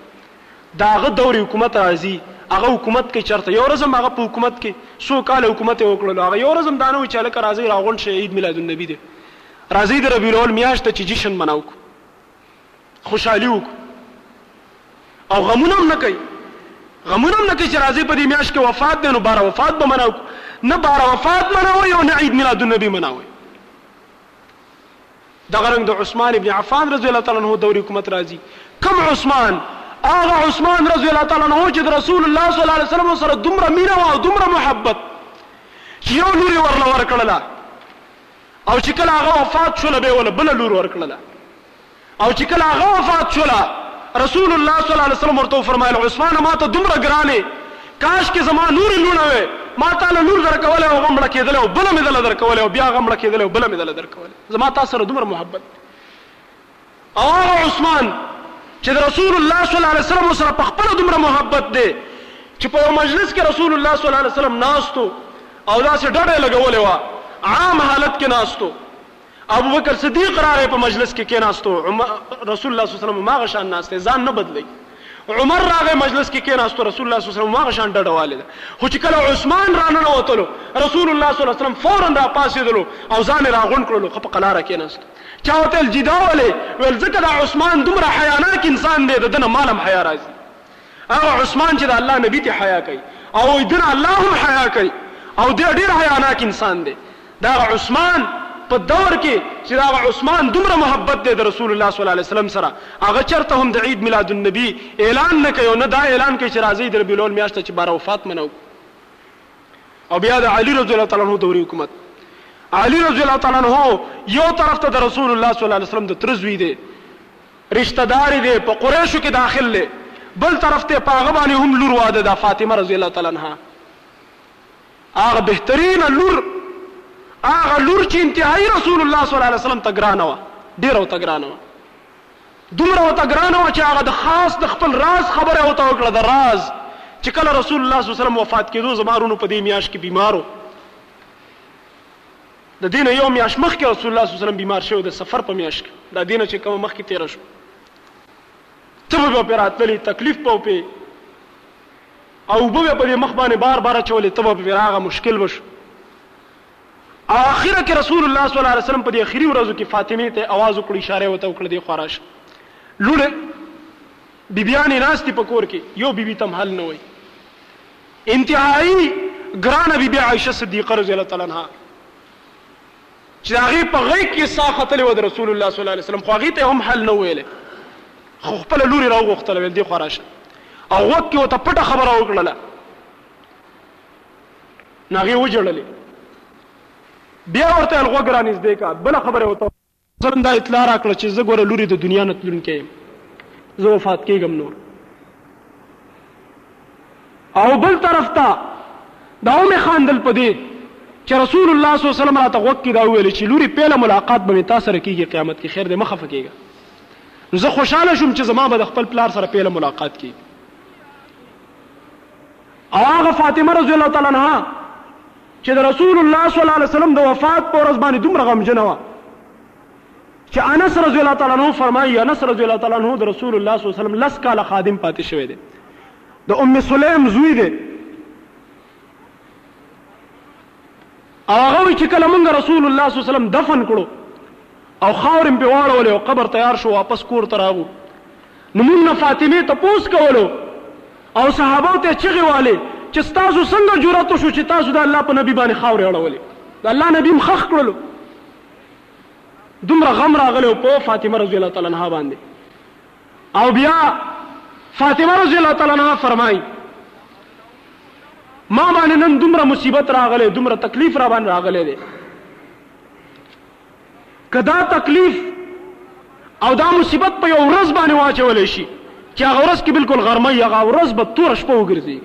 د هغه دور حکومت راځي هغه حکومت کې چرته یو ورځ هم هغه په حکومت کې څو کاله حکومت یې وکړلو هغه یو ورځ هم دا نه وي چې هلکه راځئ راغونډ شئ عید میلادالنبي دی راځئ د ربیع الاول میاشت ده چې جشن مناو کړو خوشحالي وکړو او غمونه هم نه کوي غمونه هم نه کوي چې راځي په دې میاشت کې وفات دی نو باره وفات به مناو نه باره وفات مناوي او نه عید میلاد النبي مناوي دغه رنګ د عثمان ابن عفان رضی الله تعالی عنہ دور حکومت راځي کم عثمان هغه عثمان رضی الله تعالی عنہ چې رسول الله صلی الله علیه وسلم سره دومره مینه او دومره محبت چې یو لوري ورل ورکړله او چې کله هغه وفات شو به ول بل لور ورکړله او چې کله هغه وفات شوله رسول الله صلی الله علیه وسلم ورته وفرمایل عثمانه ما ته دومره ګران یې کاشکې زما نورې لوڼه وی ما تا له لور درکولی او هغه مړه کېدلی او بله مې دله درکولی او بیا هغه مړه کېدلی او بله مې دله درکولی زما تا سره دومره محبت دی او هغه عثمان چې د رسول الله صلی الله علیه وسلم سره په خپله دومره محبت دی چې په یو مجلس کې رسول الله صلی الله علیه وسلم ناستو او داسې ډډه یې لګولې وه عام حالت کې ناستو ابوبکر صدیق راغی په مجلس کې کېناستو رسول الله صلی الله علیه وسلم ماغه شان ناست دی ځان نه بدلی عمر راغی مجلس کې کېناستو رسول الله صلی الله علیه وسلم ماغه شان ډډه والي ده خو چې کله عثمان را نه وتلو رسول الله صلی الله علیه وسلم فورا را پاسېدلو او ځان راغون کړلو خپ قلاره کېناستو چا وتل جدا ولې ول ځکه دا عثمان دومره حیاناک انسان دی د دنه مالم حیا راځي هغه عثمان چې د الله نبی ته حیا کوي او وایي دنه الله هم حیا کوي او دی ډیر حیاناک انسان دی دا هغه عثمان په دور کې چې دا هغه عثمان دومره محبت دی د رسول الله صلی الله علیه وسلم سره هغه چرته هم د عید میلاد النبی اعلان نه کوي نه دا اعلان کوي چې راځي د ربیع الاول میاشت چې بار وفات منو او بیا د علی رضی الله تعالی عنہ دوري حکومت علی رضی الله تعالی عنہ یو طرف ته د رسول الله صلی الله علیه وسلم د ترزوی دی رشته دار یې دی په قریشو کې داخل دی بل طرف ته په هغه باندې هم لور واده ده فاطمه رضی الله تعالی عنها هغه بهترینه لور هغه لور چې انتهایی رسول الله صلی الله علیه وسلم ته ګرانه وه ډېره ورته ګرانه وه دومره ورته ګرانه وه چې هغه د خاص د خپل راز خبره ورته وکړه د راز چې کله رسول الله صلی الله علیه وسلم وفات کېدو زما رونو په دې میاشت کې بیمارو د دې نه یو میاشت مخکې رسول الله صلی الله علیه وسلم بیمار شوی د سفر په میاشت کې دا دینه چې کومه مخکې تیر شو ته به په راتللې تکلیف په په او به په مخ باندې بار بار چولې ته به راغه مشکل وشو او اخر کې رسول الله صلی الله علیه وسلم په دې اخیری ورځو کې فاطمه ته आवाज وکړ اشاره وته وکړ دې خراش لوړه بیبیانې ناشتي پکور کې یو بیبي تم حل نه وای انتهايي ګرانه بي بي عائشه صديقه رضي الله تعالی عنها چې د هغې په غېږ کې ساه ختلې وه د رسول الله صلی الله علیه وسلم خو هغې ته یې هم حل نه ویلی خو خپله لور یې راوغوښتله ویل دېخوا راشه او غوږ کې ورته پټه خبره وکړله نو هغې وژړلې بیا ورته ویل غوږ رانږدې که بله خبره ورته زه هم دا اطلاع راکړه چې زه ګوره لوري د دنیا نه تلونکی یم زه وفات کېږم نور او بل طرف ته دا هم خاندل په دې چې رسول الله صلی الله علیه وسلم راته غوږ کې دا ویل چې لوري پیله ملاقات به مې تا سره کېږي قیامت کې خیر دې مخه فکېږه نو زه خوشاله شوم چې زما به د خپل پلار سره پیله ملاقات کېږي او هغه فاطمه رضی الله تعالی عنها چې د رسول الله صلی الله علیه وسلم د وفات په ورځ باندې دومره غمجنه وه چې انس رضی الله تعالی عنہ فرمایي انس رضی الله تعالی عنہ د رسول الله صلی الله علیه وسلم لس کاله خادم پاتې شوی دی د ام سلیم زوی دی او هغه چې کله مونږ رسول الله صلی الله علیه وسلم دفن کړو او خاورم په واړولې او قبر تیار شو واپس کور ته راغو نمونه فاطمې تپوس کولو او صحابو ته چغې والې چې ستاسو څنګه جرأت وشو چې تاسو د الله په نبي باندې خاورې اړولې د الله نبي هم خخ کړلو دومره غم راغلی او په فاطمه رضی الله تعالی عنها باندې او بیا فاطمه رضی الله تعالی عنها فرمایي ما باندې نن دومره مصیبت راغلی دومره تکلیف را باندې راغلی دی که دا تکلیف او دا مصیبت په یو ورځ باندې واچول شي چې هغه ورځ کې بالکل غرمه یا هغه ورځ به تور شپه وګرځي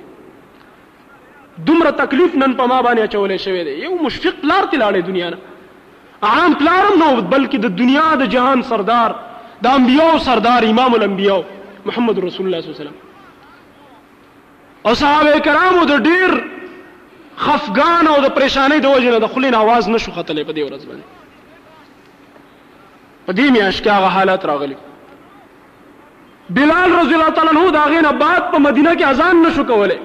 دومره تکلیف نن په ما باندې اچول شوی دی یو مشفق پلار تلاړې دنیا نه عام پلارم نو بلکې د دنیا د جهان سردار د انبیو سردار امام الانبیو محمد رسول الله صلی الله علیه وسلم او صحابه کرامو د ډیر خفګان او د پریشانۍ د وجې نه د خلین आवाज نشو ختلې په دې ورځ باندې په دې میاش کې هغه حالت راغلی بلال رضی الله تعالی عنہ دا غینه بعد په مدینه کې اذان نشو کولای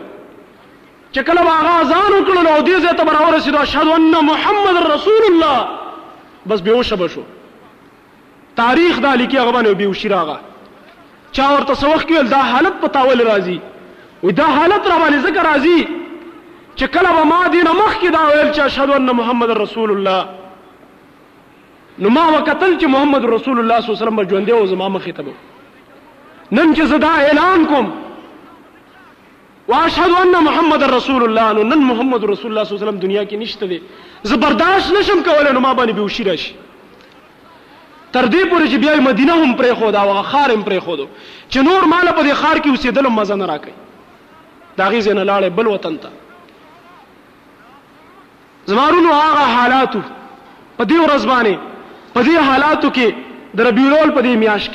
چې کله هغه اذان وکړو نو دې زه ته برابر رسیدو اشهد ان محمد رسول الله بس به وشبه شو تاریخ دا لیکي هغه باندې بیوشي راغه چا ورته څه وخت ویل دا حالت په تا ولې راځي وایي دا حالت را باندې ځکه راځي چې کله به ما دې نه مخکې دا ویل چې اشهد ان محمد رسول الله نو ما وکتل چې محمد رسول الله صلی الله علیه وسلم به ژوندی او زما مخې ته به نن چې زه دا اعلان کوم واشهد ان محمد رسول الله نو نن محمد رسول الله صلی الله علیه وسلم دنیا کې نشته دی زه برداشت نشم کولای نو ما باندې بهوشي راشي تر دې پورې چې بیا مدینه هم پرې خو دا وغه خار هم پرې خو دو چې نور مال په دې خار کې اوسېدل مزه نه راکې دا غي زنه لاړې بل وطن ته زمارونو هغه حالاتو په دې ورځ باندې په دې حالاتو کې د ربیع الاول په دې میاشت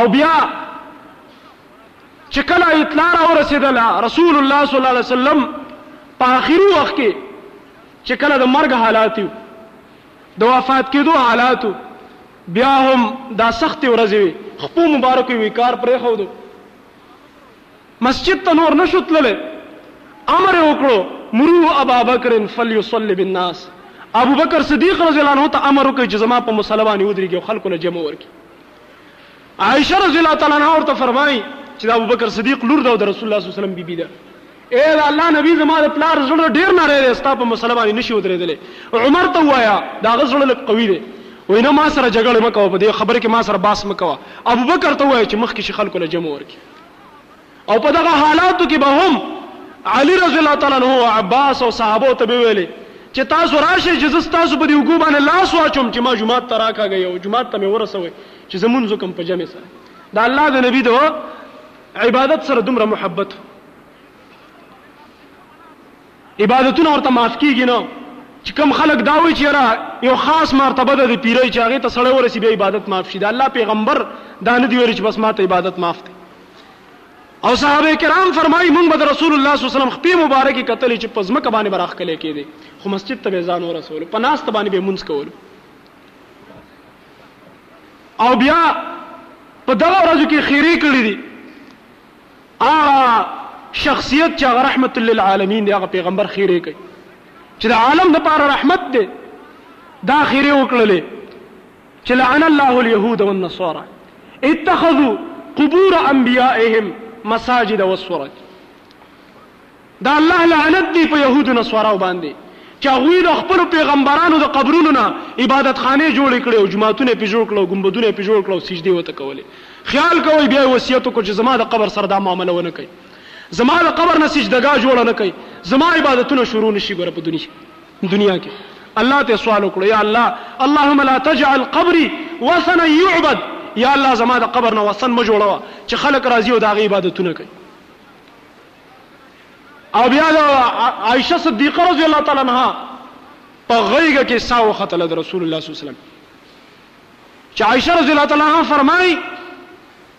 او بیا چې کله اطلاع را ورسېدله رسول الله صلی الله علیه وسلم په آخري وخت کې چې کله د مرګ حالات یو د وفات کېدو حالاتو بیا هم دا سختې ورځې وي خپو مبارک وي کار پرې خو دو مسجد ته نور نشو تللی امر وکړو مرو ابا بکر فلیصلی بالناس ابو بکر صدیق رضی الله عنه ته امر وکړي چې زما په مسلمانانو ودرېږي خلکو له جمع ورکړي عائشه رضی الله تعالی عنها ورته فرمایي چې د ابوبکر صدیق لور ده او د رسول الله صلی الله علیه وسلم بیبي ده. اې د الله نبی زما د پلار زړه ډېر نری دی، ستا په مسله باندې نه شي ودرېدلی. عمر ته ووایه د هغه زړه لږ قوي دی. وایي نه ما سره جګړه مه کوه، په دې خبره کې ما سره بحث مه کوه. ابوبکر ته ووایه چې مخکې شي خلکو له جمع ورکړي. او په دغه حالاتو کې به هم علي رضی الله تعالی عنه عباس او صحابو ته به ویلې چې تاسو راشئ چې زه ستاسو په دې اوږو باندې لاس واچوم چې ما جومات ته راکاږئ او جومات ته مې ورسوئ چې زه مونځ وکړم په جمع سره د الله د نبي د عبادت سره دومره محبت عبادتونه ورته معاف کیږي نه چې کم خلک دا وایي چې یاره یو خاص مرتبه ده د پیرۍ چې هغې ته سړی ورسي بیا عبادت معاف شي د الله پیغمبر دا نه دي ویلي چې بس ماته عبادت معاف دی او صحابه کرام فرمایي مونږ به د رسول الله صلی الله علیه وسلم خپې مبارکې کتلې چې په ځمکه باندې به راښکلی کېدی خو مسجد ته به یې ځان ورسولو په ناسته باندې به یې مونځ کولو او بیا په دغه ورځو کې خیرې کړې دي هغه شخصیت چې هغه رحمت للعالمین دی هغه پیغمبر خیره کوي چې د عالم د پاره رحمت دی دا خیره وکړلې چې لعن الله اليهود والنصارى اتخذوا قبور انبيائهم مساجد والصلاه د الله لعنت دی په یهودو نصاراو باندې چې هغوی د خپلو پیغمبرانو د قبرونو نه عبادت خانې جوړې کړې او جماعتونه پې جوړ کړل او ګنبدونه پې جوړ کړل او سجدې ورته کولې خیال کوئ بیا یې وصیت وکړ چې زما د قبر سره دا معامله ونه کوي زما د قبر نه سجدګاه جوړه نه کوي زما عبادتونه شروع نشي ګوره په دنیا دنیا کې الله ته سوال وکړو یا الله اللهم لا تجعل قبري وثنا يعبد یا الله زما د قبر نه وثن مجوړوا چې خلک راضي او د عبادتونه کوي او بیا د عائشه صدیقه رضی الله تعالی عنها په غیګه کې ساه وختله د رسول الله صلی الله علیه وسلم چې عائشه رضی الله تعالی عنها فرمایي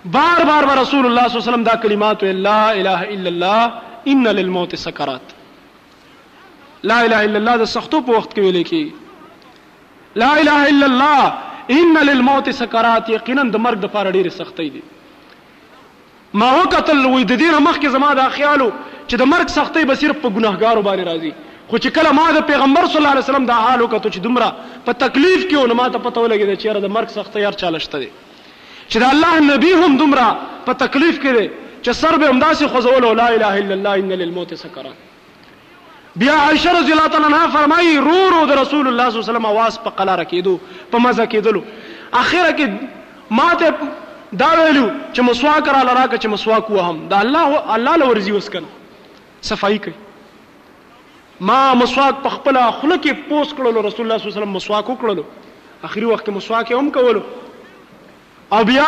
بار بار به رسول الله صلی الله علیه وسلم دا کلمات لا اله الا الله ان للموت سکرات لا اله الا الله د سختو په وخت کې ویل کی لا اله الا الله ان للموت سکرات یقینا د مرګ د پاره ډیره سختي دي ما وکتل وایي د دې نه مخکې زما دا خیال و چې د مرګ سختۍ به صرف په ګنهګارو باندې راځي خو چې کله ما د پیغمبر صلی الله علیه وسلم دا حال وکتو چې دومره په تکلیف کې و نو ما ته پته ولګېده چې یاره د مرګ سختۍ هر چا له شته دی چې د الله نبي هم دومره په تکلیف کې دی چې سر به همداسې خوځولو لا اله الا الله ان للموت سکرات بیا عائشه رضی الله تعالی عنها فرمایي رو رو د رسول الله صلی الله علیه وسلم اواز په قلاره کېدو په مزه کېدلو اخره کې ماته دا ویلو چې مسواک را لراکه چې مسواک وهم دا الله الله لورزي اوس کنه صفائی کوي ما مسواک په خپل خله کې پوس کړلو رسول الله صلی الله علیه وسلم مسواک وکړلو اخري وخت مسواک هم کولو او بیا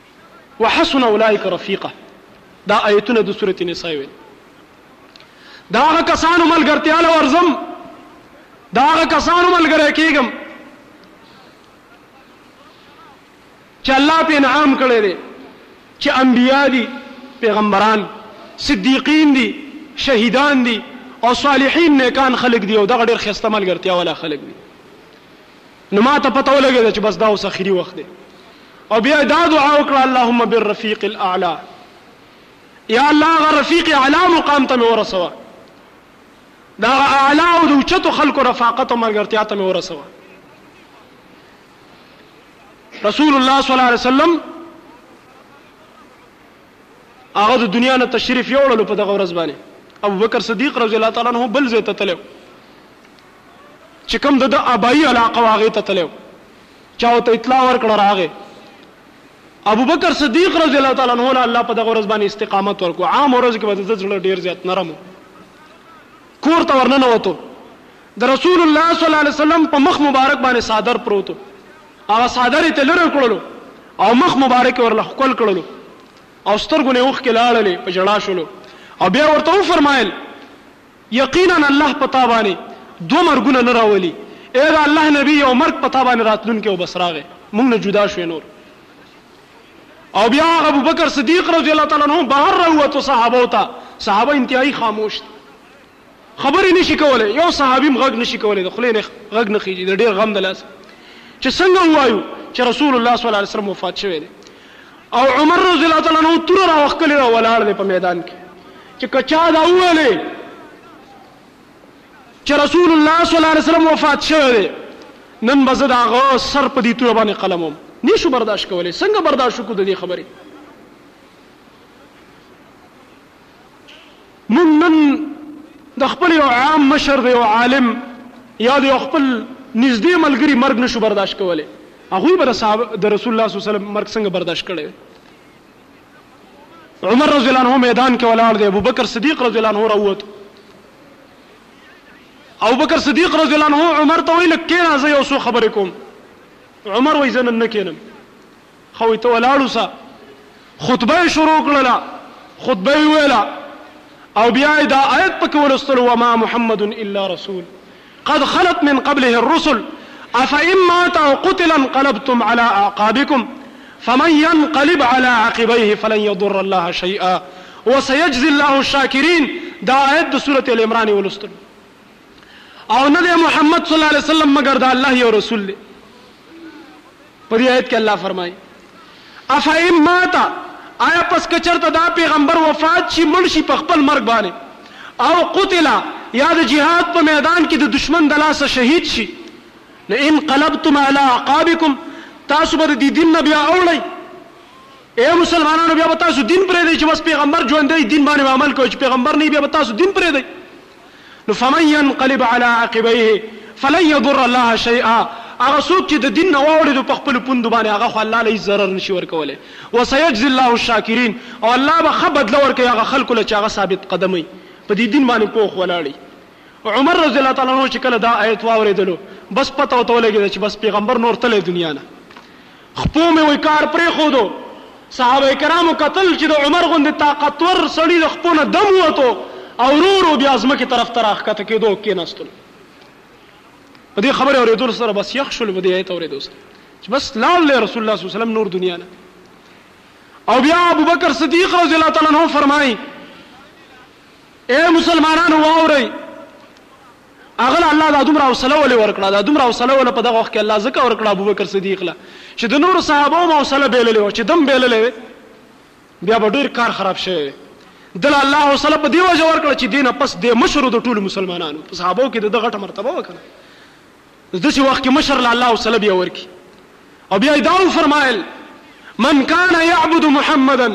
وحسن اولئک رفیقا دا آیتونه د سورت نساء ویل دا هغه کسانو ملګرتیا له ورزم دا هغه کسانو ملګری کېږم چې الله په انعام کړی دی چې انبیا دي پیغمبران صدیقین دي شهیدان دي او صالحین نیکان خلق دي او دغه ډېر خسته ملګرتیا ولا خلق دي نو ماته پته ولګېده چې بس دا اوس اخري وخت دی او بیا یې دا دعا وکړه اللهم بالرفیق الاعلی یا الله هغه رفیق اعلی مقام ته مې ورسوه د هغه اعلی او د اوچتو خلکو رفاقت او ملګرتیا ته مې ورسوه رسول الله صلی الله علیه وسلم هغه د دنیا نه تشریف یوړلو په دغه ورځ باندې ابو بکر صدیق رضی الله تعالی عنہ بل ځای ته تللی چې کوم د ده ابايي علاقه وه هغې ته تللی و، چا ورته اطلاع ورکړه راغی، ابوبکر صديق رضي الله تعالی عنه له الله په دغه ورځ باندې استقامت ورکړو، عام ورځ کې به د ده زړه ډېر زيات نرم و، کور ته ورننوتو د رسول الله صلی الله عليه وسلم په مخ مبارک باندې څادر پروت و، هغه څادر يې ترې لرې کړلو او مخ مبارک يې ورله ښکل کړلو او سترګو نه يې اوښکې لاړلې، په ژړا شولو او بيا يې ورته وفرمايل، یقینا الله په تا باندې دوه مرګونه نه راولي، اې د الله نبي یو مرګ په تا باندې راتلونکی او بس راغی موږ نه جدا شوې نور او بیا هغه ابوبکر صدیق رضی الله تعالی عنه بهر راووتو صحابو ته صحابه انتهایی خاموش دي خبرې نشي کولای یو صحابي هم غږ نشي کولای د خلې نه غږ نه خيږي د ډیر غم د لاس چې څنګه وایو چې رسول الله صلی الله علیه وسلم وفات شوی دی او عمر رضی الله تعالی عنه توره راوښکلې ده او ولاړ دی په میدان کې چې که چا دا وویلې چې رسول الله صلی الله علیه وسلم وفات شوی دی نن به زه د هغه سر په دې توره باندې قلموم نه شو برداشت کولی څنګه برداشت وکړو د دې خبرې موږ نن د خپل یو عام مشر، د یو عالم یا د یو خپل نږدې ملګري مرګ نه شو برداشت کولی، هغوی به د رسول الله صلی الله علیه وسلم مرګ څنګه برداشت کړی وی؟ عمر رضی الله عنه میدان کې ولاړ دی، ابوبکر صدیق رضی الله عنه راووتو. ابوبکر صدیق رضی الله عنه عمر ته وایي، لږ کېنه زه یو څو خبرې کوم. عمر وایي، زه نن نه کېنم. خوی ته ولاړ اوسه خطبه یې شروع کړله خطبه یې ویله او بیا یې دا آیت پکې ولوستلو وما محمد الا رسول قد خلت من قبله الرسل افئن مات او قتل انقلبتم على اعقابكم فمن ينقلب على عقبيه فلن يضر الله شيئا وسيجزي الله الشاكرين دا آیت د سورته ال عمران ولستل او نه محمد صلی الله علیه وسلم مگر دا الله یو رسول دی په دې آیت کې الله فرمایي، افإن مات، آیا پس که چرته دا پیغمبر وفات شي، مړ شي، په خپل مرګ باندې، او قتل، یا د جهاد په میدان کې د دښمن د لاسه شهید شي، نو انقلبتم علی اعقابکم، تاسو به د دې دین نه بیا اوړئ؟ اې مسلمانانو! بیا به تاسو دین پرېږدئ چې بس پیغمبر ژوندی، دین باندې به عمل کوئ، چې پیغمبر نه وي، بیا به تاسو دین پرېږدئ؟ نو فمن ينقلب علی عقبيه فلن يضر الله شيئا هغه څوک چې د دین نه واوړېدو په خپلو پوندو باندې هغه خو الله له هېڅ ضرر نه شي ورکولی وسيجزي الله الشاکرین او الله به ښه بدله ورکوي هغه خلکو له چې هغه ثابت قدمه په دې دین باندې پوخ ولاړي عمر رضی الله تعالی عنه چې کله دا آیت واورېدلو بس پته ورته ولګېده چې بس پیغمبر نور تللی دنیا نه خپو مې وي کار پرېښودو. صحابه کرامو کتل چې د عمر غوندې طاقتور سړي د خپو نه دم ووتو او ورو ورو بیا ځمکې طرف ته راښکته کېدو او کېناستلو. په دې خبرې اورېدو سره بس یخ شول، په دې ایت اورېدو سره چې بس لاړ دی رسول الله صلی الله علیه وسلم نور دنیا نه. او بیا ابوبکر صدیق رضی الله تعالی عنه فرمایي، اے مسلمانانو واورئ! هغه له الله دا دومره حوصله ولې ورکړه؟ دا دومره حوصله وله په دغه وخت کې الله ځکه ورکړه ابوبکر صدیق له چې د نورو صحابه هم حوصله بېللې وه چې ده هم بېللې وی بیا به ډېر کار خراب شوی وی ده له الله حوصله په دې وجه ورکړه چې دې نه پس دی مشر و د ټولو مسلمانانو په صحابو کې د ده غټه مرتبه وه که نه نو داسې وخت کې مشر له الله حوصله بیا ورکړي او بیا یې دا وفرمایل من کان یعبد محمدا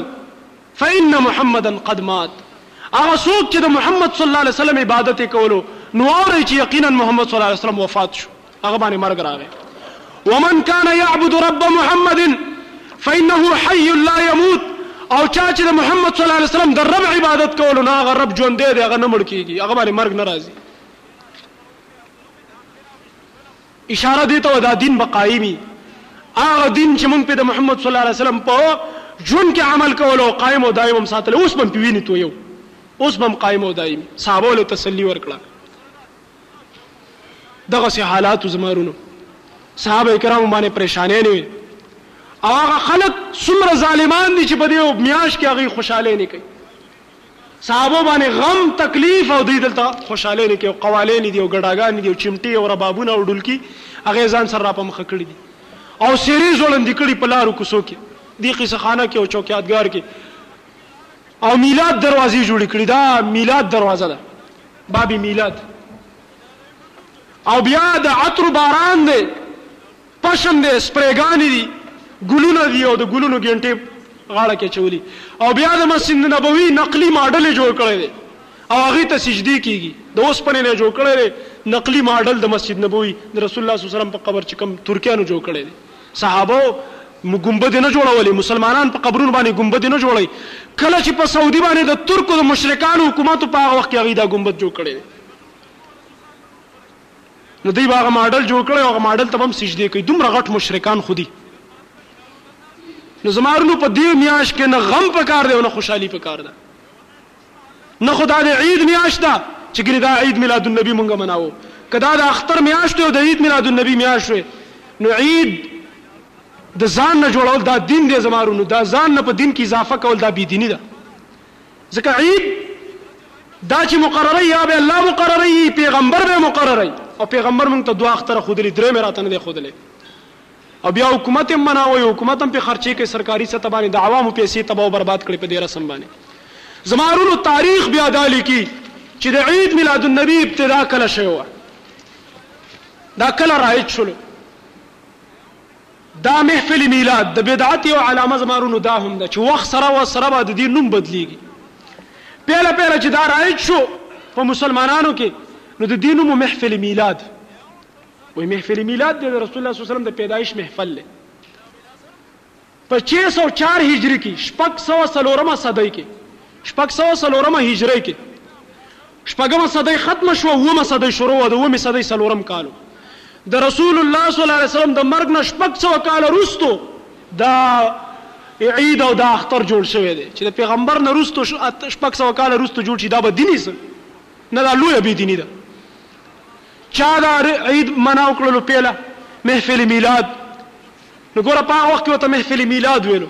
فإن محمدا قد مات هغه څوک چې د محمد صلی الله علیه وسلم عبادت یې کولو نو واورئ چې یقینا محمد صلی الله علیه وسلم وفات شو هغه باندې مرګ راغی ومن کان یعبد رب محمد فإنه حي لا يموت او چا چې د محمد صلی الله علیه وسلم د رب عبادت کولو نه هغه رب ژوند دی هغه نه مړ کیږي هغه باندې مرګ ناراضي اشاره دې ته وه دا دین به قایم وي، هغه دین چې موږ پرې د محمد صلی الله علیه وسلم په ژوند کې عمل کولو او قایم او دایم هم ساتلی، اوس به هم پرې وینې تویوو، اوس به هم قایم او دایم وي. صحابو له تسلي ورکړه. دغسې حالات وو زما رونو، صحابه کرامو باندې پریشانۍ نه وې او هغه خلک څومره ظالمان دي چې په دې میاشت کې هغوی خوشحالۍ نه کوي، صحابو باندې غم تکلیف او دوی دلته خوشحالې نه کې او قوالې نه دي او ګډاګانې دي او چمټې او ربابونه او ډولکي هغه ځان سره را په مخه کړي دي او سیرې زوړندې کړي په لارو کوڅو کې دې قصه خانه کې او چوکیاتګار کې او میلاد دروازې جوړې کړي دا میلاد دروازه ده باب میلاد او بیا د عطر باران دی پشم دی، سپرې ګانې دي، ګلونه دي او د ګلونو ګېنټې غاړه کې اچولي او بیا د مسجد نبوي نقلي ماډل یې جوړ کړی دی او هغې ته سجدې کېږي. د اوسپنې نه یې جوړ کړی دی نقلي ماډل د مسجد نبوي، د رسول الله صلی الله علیه وسلم په قبر چې کوم ترکیانو جوړ کړی دی. صحابه وو ګنبدې نه جوړولې، مسلمانان په قبرونو باندې ګنبدې نه جوړوي، کله چې په سعودي باندې د ترکو د مشرکانو حکومت و په هغه وخت کې هغوی دا ګنبد جوړ کړی دی. نو دوی به هغه ماډل جوړ کړی او هغه ماډل ته به هم سجدې کوي دومره غټ مشرکان خو دي نو زما ورونو په دې میاشت کې نه غم پکار دی او نه خوشحالي پکار ده نه خو دا د عید میاشت ده چې ګنې دا عید میلاد النبي مونږ مناوو که دا د اختر میاشت او د عید میلاد النبي میاشت وي نو عید د ځان نه جوړول دا دین دی زما ورونو دا ځان نه په دین کې اضافه کول دا بې دیني ده ځکه عیب دا چې مقرره یا به الله مقرره یي پیغمبر به مقرره یي او پیغمبر مونږ ته دوه اختر خودلې درې مې راته نه دی خودلې او بیا حکومت هم مناوي حکومت هم په خرچې کې سرکاري سطح باندې د عوامو پیسې تباہ او برباد کړي په دې رسم باندې زمارونو تاریخ بیا دا لیکي چې د عید میلاد النبی ابتدا کله شوی و دا کله رایج شول دا محفل میلاد د بدعت یو علامه زما رونو دا هم ده چې وخت سره وخت سره به د دې نوم بدلیږي پیله پیله چې دا رایج شو په مسلمانانو کې نو د دې نوم محفل میلاد وای محفل میلاد د رسول الله صلی الله علیه وسلم د پیدایش محفل له په 604 هجری کې شپږ سو سلورمه صدۍ کې شپږ سو سلورمه هجری کې شپږمه صدۍ ختمه شوه، اوومه صدۍ شروع وه، د اوومې صدۍ څلورم کال و، د رسول الله صلی الله علیه وسلم د مرګ نه شپږ سوه کاله وروسته دا عید او دا اختر جوړ شوی دی، چې د پیغمبر نه وروسته شپږ سوه کاله وروسته جوړ شي دا به دیني څه نه دا لویه بې دیني ده. چا دا عید منع وکړلو پېله محفل میلاد. نو ګوره په هغه وخت کې ورته محفل میلاد ویلو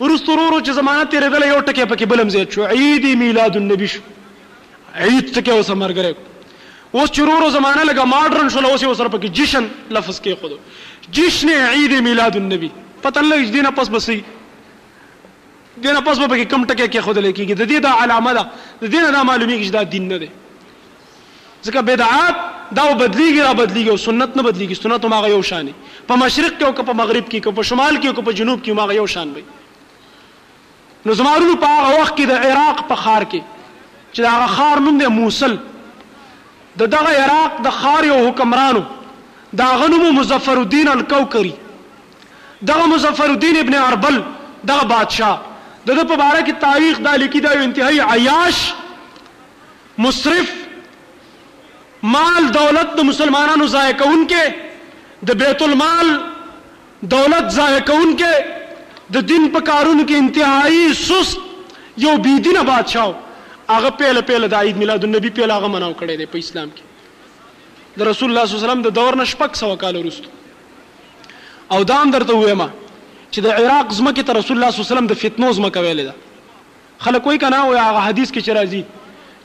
وروسته ورو ورو چې زمانه تېرېدله یو ټکی پکې بل هم زیات شو عید میلاد النبي شو عید ټکی اوس مرګره اوس چې ورو ورو زمانه لګه ماډرن شوله اوس یې ورسره پکې جشن لفظ کېښودو جشن عید میلاد النبي پته نه لګي چې دې نه پس به څه دې نه پس به پکې کوم ټکی کېښودلی کېږي د دې دا علامه ده د دې نه دا معلومېږي چې دا دین نه دی ځکه بدعات دا او بدلیږي را بدلیږي او سنت نه بدلیږي سنت هم هغه یو شان په مشرق کې او که په مغرب کې که په شمال کې او که په جنوب کې هم هغه یو شان وي نو زمارونو په هغه وخت کې د عراق په خار کې چې دا هغه خار نوم دی موصل د دغه عراق د خار یو حکمرانو دا غنوم مظفر الدین الکوکری دغه مظفر الدین ابن اربل دغه بادشاه د په باره کې تاریخ دا لیکي دا یو انتهایی عیاش مسرف، مال دولت د مسلمانانو ضایع کوونکی، د بیت المال دولت ضایع کوونکی، د دین په کارونو کې انتهايي سست یو بې دینه بادشاه و. هغه پهله پهله د عید میلاد النبي پهله هغه مناو کړی دی په اسلام کې د رسول الله صلی الله علیه وسلم د دور نه شپږ سوه کاله وروسته. او دا هم درته ووایم چې د عراق ځمکې ته رسول الله صلی الله علیه وسلم د فتنو ځمکه ویلې ده. خلک وای کنه او هغه حدیث کې چې راځي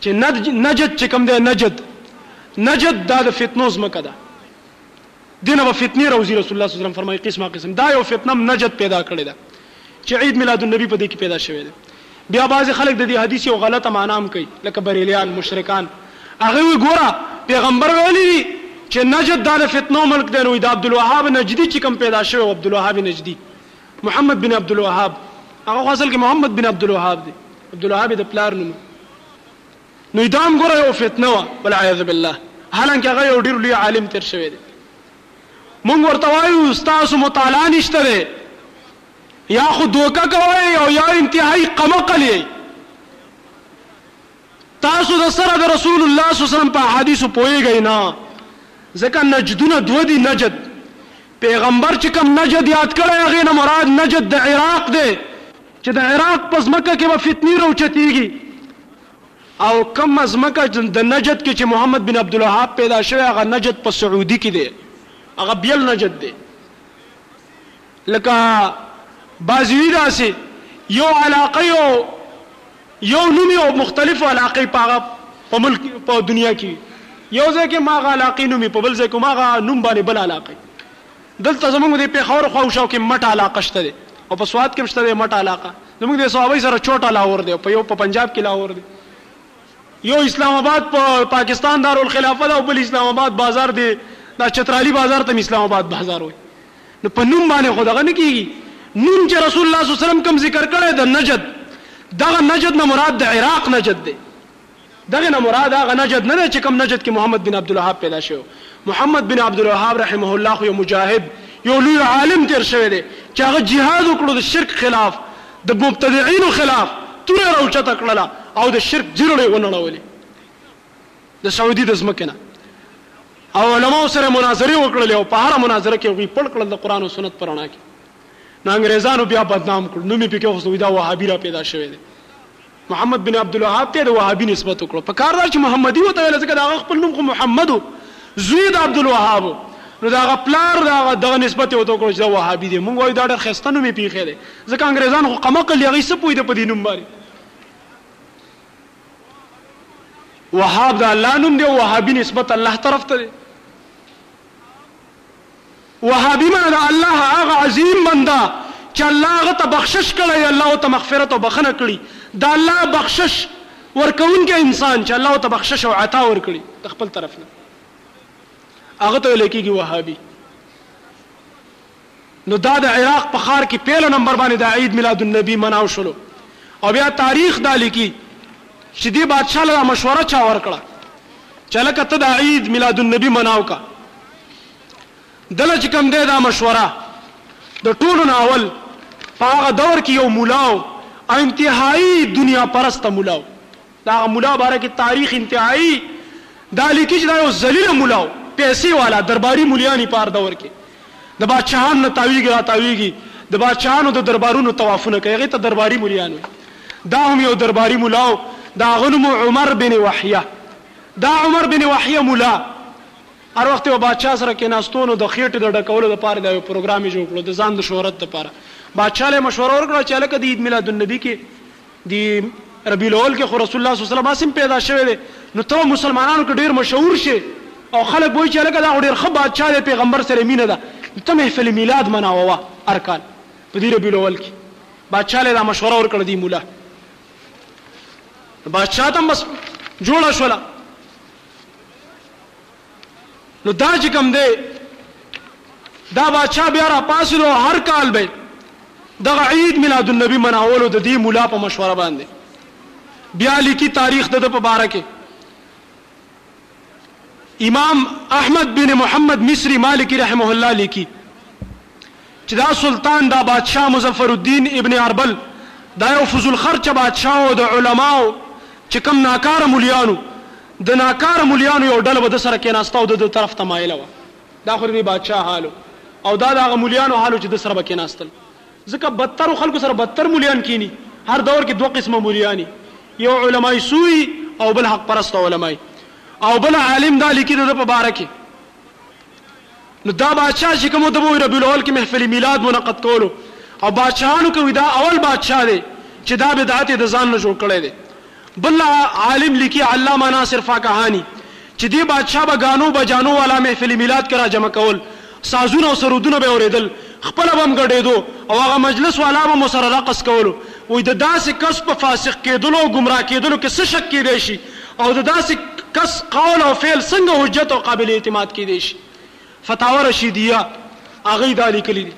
چې نجد چې کوم دی نجد نجد دا د فتنو زمکه ده دینه په فتنه روزي رسول الله صلی الله علیه وسلم فرمایي قسمه قسم دا یو فتنه نجد پیدا کړی ده چې عید میلاد النبی په دې کې پیدا شوی دی بیا بعض خلک د دې حدیث یو غلطه معنا هم کوي لکه بریلیان مشرکان هغه وی ګوره پیغمبر ویلی دی چې نجد د فتنو ملک دی نو د عبد الوهاب نجدي چې کم پیدا شوی عبد الوهاب نجدي محمد بن عبدالوهاب، هغه خو اصل کې محمد بن عبدالوهاب دی، عبدالوهاب یې د پلار نوم و، نو یې دا هم ګوره یوه فتنه وه والعیاذ بالله، حالانکه هغه یو ډېر لوی عالم تېر شوی دی، موږ ورته وایو ستاسو مطالعه نشته دی، یا خو دوکه کوئ او یا انتهايي قمقل یئ. تاسو د سره د رسول الله صلی الله علیه وسلم په احادیثو پوهیږئ نه ځکه نجدونه دوه دي نجد پیغمبر چې کوم نجد یاد کړی هغه نه مراد نجد د عراق دی چې د عراق په ځمکه کې به فتنی روچتیږي او کوم ځمکه د نجد کې چې محمد بن عبد الوهاب پیدا شوی هغه نجد په سعودي کې دی هغه بیل نجد دی لکه بازيوي داسې يو علاقه يو يو نوم يو مختلفو علاقه په هغه په ملک په دنیا کې یو ځای کې ماغه علاقه نومي په بل ځای کې ماغه نوم باندې بل علاقه دلته زمونږ د پیښور خو شاو کې مټه علاقه شته ده او په سواد کې شته ده مټه علاقه زمونږ د صحابه سره چوټه لاور دی په یو په پنجاب کې لاور دی یو اسلام آباد په پا پاکستان دارالخلافه ده او بل اسلام آباد بازار دی دا چترالی بازار ته اسلام آباد بازار وي نو په نوم باندې خو دغه نه کیږي نوم چې رسول الله صلی الله علیه وسلم کوم ذکر کړی د نجد دغه نجد نه مراد د عراق نجد دی دغه نه مراد هغه نجد نه دی چې کوم نجد کې محمد بن عبد الوهاب پیدا شو محمد بن عبد الوهاب رحمه الله خو یو مجاهد یو لوی عالم تیر شوی دی چې هغه جهاد وکړو د شرک خلاف د مبتدعين خلاف توره راوچته کړله او د شرک جرړې ونړولې د سعودي د ځمکې نه او علماو سره مناظرې وکړلې او په هره مناظره کې هغوی پړ کړل د قرآن او سنت په رڼا کې نو انګریزانو بیا بدنام کړ نوم یې پکې وخوځوي دا وهابي را پیدا شوی دی محمد بن عبدالوهاب ته د وهابي نسبت وکړو په کار دا چې محمدي وته ویل ځکه د هغه خپل نوم خو محمد و زوی د عبدالوهاب و نو دا غ پلار دا غ دغه نسبت یو تو کړو چې دا وهابي دی مونږ وایو دا ډېر خسته نوم یې پیښې دی ځکه انګریزان خو قمقل یغی سپوی د پدی نوم باندې وهاب د الله نوم دی او وهابي نسبت الله طرف ته دی. وهابي معنی د الله هغه عظیم بنده چې الله هغه ته بخشش کړی وي، الله ورته مغفرت او بخښنه کړي، د الله بخشش ورکوونکی انسان چې الله ورته بخشش او عطا ورکړي د خپل طرف نه، هغه ته ویل کېږي وهابي. نو دا د عراق په ښار کې پهله نمبر باندې د عيد ميلاد النبي مناو شولو او بيا تاريخ دا ليکي چې دې بادشاه له مشوره چا ورکړه چې لکه ته د عيد ميلاد النبي مناو کا دله چې کوم دی دا مشوره د ټولو نه اول په هغه دور کې یو مولاو انتهایی دنیا پرسته مولاو د هغه ملا باره کې تاریخ انتهايي دا لیکي چې دا یو ذلیل ملا و پیسې والا درباري ملیان یې په هر دور کې د بادشاهانو نه تاویږي را تاویږي د بادشاهانو د دربارونو طوافونه کوي هغه ته درباري ملیان وي دا هم یو درباري ملا و دا غنم عمر بن وحیه دا عمر بن وحیه ملا هر وخت یو بادشاه سره کې ناستونو د خېټې د ډکولو لپاره دا یو پروګرام جوړ کړو د ځان د شهرت لپاره بادشاه له مشوره ورکړه چې لکه د عید میلاد النبی کې دی ربیع الاول کې خو رسول الله صلی الله علیه وسلم اسیم پیدا شوی دی نو ته مسلمانانو کې ډیر مشهور شې او خلک به وایي چې هلکه دا خو ډېر ښه بادشاه دی پیغمبر سره مینه ده نو ته محفل میلاد مناوه هر کال په دې ربیع الاول کې بادشاه له دا مشوره ورکړه دی مولا بادشاه ته بس جوړه شوله نو دا چې کوم دی دا بادشاه بیا را پاسېدو او هر کال به دغه عید میلاد النبي مناولو د دې مولا په مشوره باندې بیا لیکي تاریخ د په باره کې امام احمد بن محمد مصری مالکی رحمه الله لیکي چې دا سلطان دا بادشاه مظفر الدین ابن اربل دا یو فضول خرچه بادشاه وو د علماو چې کوم ناکاره مولیان وو د ناکاره مولیانو یو ډله به ده سره کېناسته او ده ده طرف ته مایله وه دا خو د دې بادشاه حال وو او دا د هغه مولیانو حال وو چې ده سره به کېناستل ځکه بدترو خلکو سره بدتر مولیان کېني هر دور کې دوه قسمه مولیاني یو علمای سوی او بل حق پرسته علمای او بل عالم دا لیکي د ده په باره کې نو دا بادشاه چې کوم د وی ربیع الاول کې محفل میلاد منعقد کولو او بادشاهانو کوي دا اول بادشاه دی چې دا بدعت د ځان نه جوړ کړی دی بل عالم لیکي علامه ناصر فاکهانی چې دی بادشاه به غانو بجانو والا محفل میلاد کرا جمع کول سازونه او سرودونه به اوریدل خپل بم غډېدو او هغه مجلس والا به مسره رقص کولو وې د داسې کس په فاسق کېدلو او گمراه کېدلو کې څه شک کېدای شي او د داسې کس قول او فعل څنګه حجت او قابل اعتماد کېدای شي فتاوا رشیدیه هغه دا لیکلي دي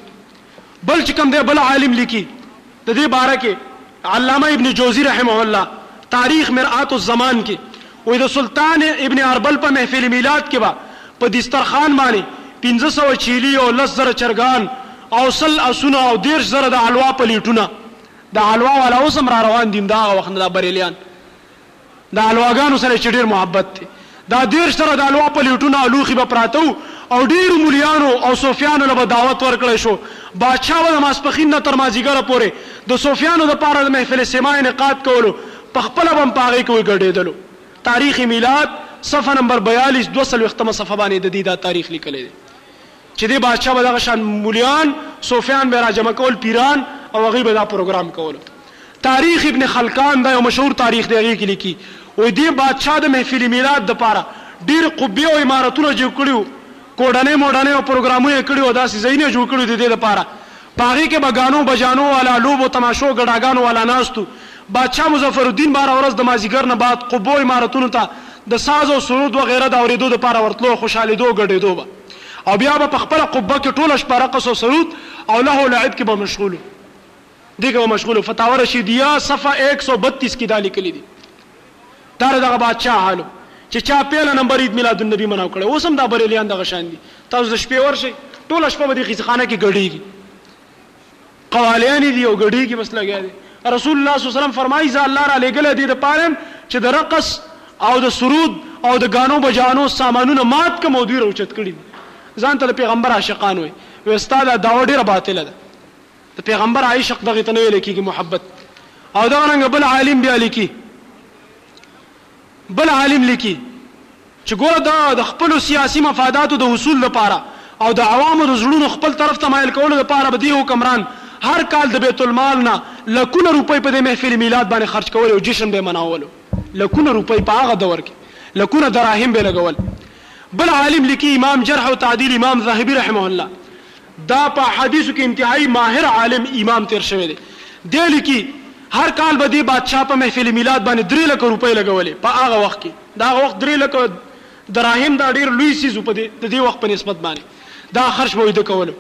بل چې کوم دی بل عالم لیکي د دې باره کې علامه ابن جوزی رحمه الله تاریخ مرآت الزمان کې وې د سلطان ابن اربل په محفل میلاد کې با په دسترخوان باندې 1500 چیلی او لس زره چرګان او سل اسونه او دیرش زره د حلوا پلیټونه د حلوا والا اوس هم را روان دي دا وخت نه دا بریلیان د الواګانو سره یې چې ډېر محبت دی، دا دېرش زره د الوا پلېټونه او لوښي به پراته وو او ډېرو ملیانو او صوفیانو له به دعوت ورکړی شو، بادشاه به د ماسپښین نه تر مازیګره پورې د صوفیانو د پاره د محفل سماع انعقاد کولو، په خپله به هم په هغې کوې ګډېدلو. تاریخ میلاد، صفحه نمبر بیالیس، دوه څلوېښتمه صفحه باندې د دې دا تاریخ لیکلی دی. چې دې بادشاه به دغه شان مولیان صوفیان به راجمع کول پیران او هغوی به دا پروګرام کولو تاریخ ابن خلکان دا یو مشهور تاریخ دی هغې کې لیکي وایي دې بادشاه د محفل میلاد دپاره ډېرې قبې او عمارتونه جوړ کړي وو کوډنۍ موډنۍ او پروګرامونه یې کړي وو داسې ځایونه یې جوړ کړي ددې دپاره په هغې کې به ګانو بجانو والا لوبو تماشو ګډاګانو والا ناست وو بادشاه مظفرالدین به هره ورځ د مازیګر نه بعد قبو عمارتونو ته د ساز او سرود وغیره د اورېدو دپاره ورتلو او خوشحالېدو او ګډېدو به او بیا به په خپله قبه کې ټوله شپه رقص او سرود او لهو و لعب کې به مشغول و. دې کې به مشغول و. فتاوی رشیدیه صفحه ایک سو بتیس کې دا لیکلي دي. دا د دغه بادشاه حال و چې چا پهله نمبر عید میلاد النبي منعو کړی و. اوس هم دا بریلیان دغه شان دي. تاسو د شپې ورشئ، ټوله شپه به دې قیصخانه کې ګډېږي. قواليان يې دي او ګډې کې بس لګيا دی. رسول الله صلی الله علیه وسلم فرمايي، زه الله رالېږلی دې د پاره يم چې د رقص او د سرود او د ګانو بجانو سامانونه مات کړم او دوی راوچت کړي دي. ځان ته د پېغمبر عاشقان وايي. وایي ستا دا دعوه ډېره باطله ده. د پېغمبر عشق دغې ته نه ويل کېږي محبت. او دغه رنګه بل عالم بيا ليکي. بل عالم لیکي چې ګوره ده د خپلو سیاسي مفاداتو د حصول لپاره او د عوامو د زړونو خپل طرف ته مایل کولو لپاره به دې حکمران هر کال د بیت المال نه لکونه روپۍ په دې محفل میلاد باندې خرچ کولې او جشن به یې مناولو. لکونه روپۍ په هغه دور کې لکونه دراهم به یې لګول. بل عالم لیکي امام جرح او تعدیل امام ذهبي رحمه الله. دا په احادیثو کې انتهايي ماهر عالم امام تېر شوی دی. دی لیکي، هر کال به دې بادشاه په محفل میلاد باندې درې لکه روپۍ لګولې، په هغه وخت کې، د هغه وخت درې لکه دراهم دا ډېر لوی څیز و، په دې، د دې وخت په نسبت باندې، دا خرچ به یې ده کولو.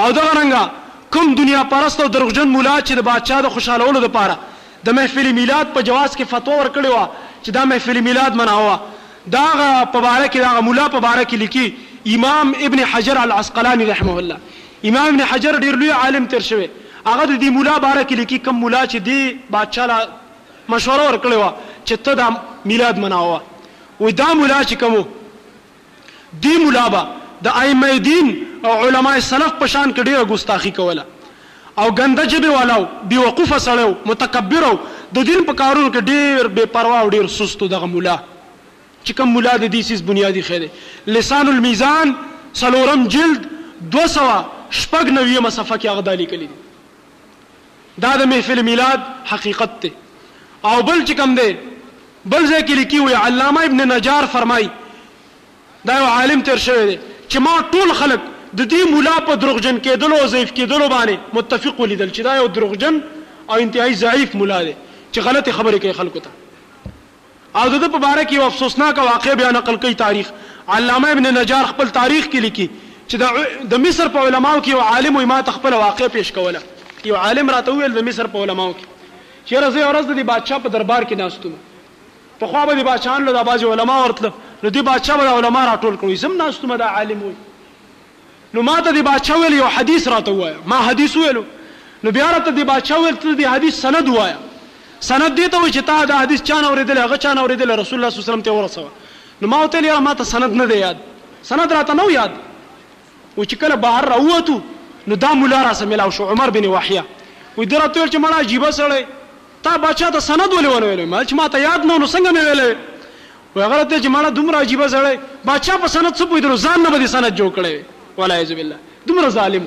او دغه رنګه کوم دنیا پرست او دروغجن ملا چې د بادشاه د خوشحالولو لپاره د محفل میلاد په جواز کې فتوا ورکړې وه چې دا محفل میلاد منعوه د هغه په باره کې د هغه ملا په باره کې لیکي امام ابن حجر العسقلاني رحمه الله امام ابن حجر ډیر لوی عالم تیر شوی هغه د دې ملا باره کې لیکي کوم ملا چې دې بادشاه له مشوره ورکړې وه چې ته دا میلاد منعوه وي دا ملا چې کوم دي ملا به د ائمه دين او علماء سلف په شان که ډيره ګستاخي کوله او ګنده ژبې والا او بي وقوفه سړی او متکبر او د دين په کارونو کې ډير بي پروا او ډير سست او دغه ملا چې کوم ملا د دي څيز بنياد ايښی دی لسان الميزان څلورم جلد دوه سوه شپږ نوي مه صفحه کې هغه دا ليکلي دي. دا د محفل میلاد حقیقت دی او بل چې کوم دی بل ځای کې لیکي وي علامه ابن نجار فرمایي دا یو عالم تیر شوی دی چې ما ټول خلک د دې مولا په دروغجن کېدلو او ضعیف کېدلو باندې متفق ولیدل چې دا یو دروغجن او انتهایی ضعیف مولا دی چې غلطې خبرې کوي خلکو ته او د ده په باره کې یوه افسوسناکه واقعه بیا نقل کوي تاریخ علامه ابن نجار خپل تاریخ کې لیکي چې د د مصر په علماو کې یو عالم وي ماته خپله واقعه پیش کوله یو عالم راته وویل د مصر په علماو کې چې یاره زه یوه ورځ د دې بادشاه په دربار کې ناست وم پخوا به د بادشاهانو له دا بعضې علما ورتله نو دې بادشاه به دا علما راټول کړو زه هم ناست وم دا عالم وي نو ماته دې باچا ویل یو حدیث راته ووایه ما حدیث ویلو نو بیا راته دې باچا ویل ته دې حدیث سند ووایه سند دې ته وایي چې تا دا حدیث چا نه اورېدلی هغه چا نه اورېدلی رسول الله صلی الله علیه وسلم ته یې ورسوه نو ما ورته ویل یاره ماته سند نه دی یاد سند راته نه یاد و چې کله بهر راووتو نو دا مولا را سره ملاو شو عمر بن وحیه وایي ده راته ویل چې مړه عجیبه سړی تا باچا ته سند ولې ونه ویلی ما چې ماته یاد نه نو څنګه مې ویلی وای هغه راته چې ماړه دومره عجیبه سړی بادشاه په سند څه پوهېدلو ځان نه به دې سند جوړ کړی وی والعیاذ بالله دومره ظالم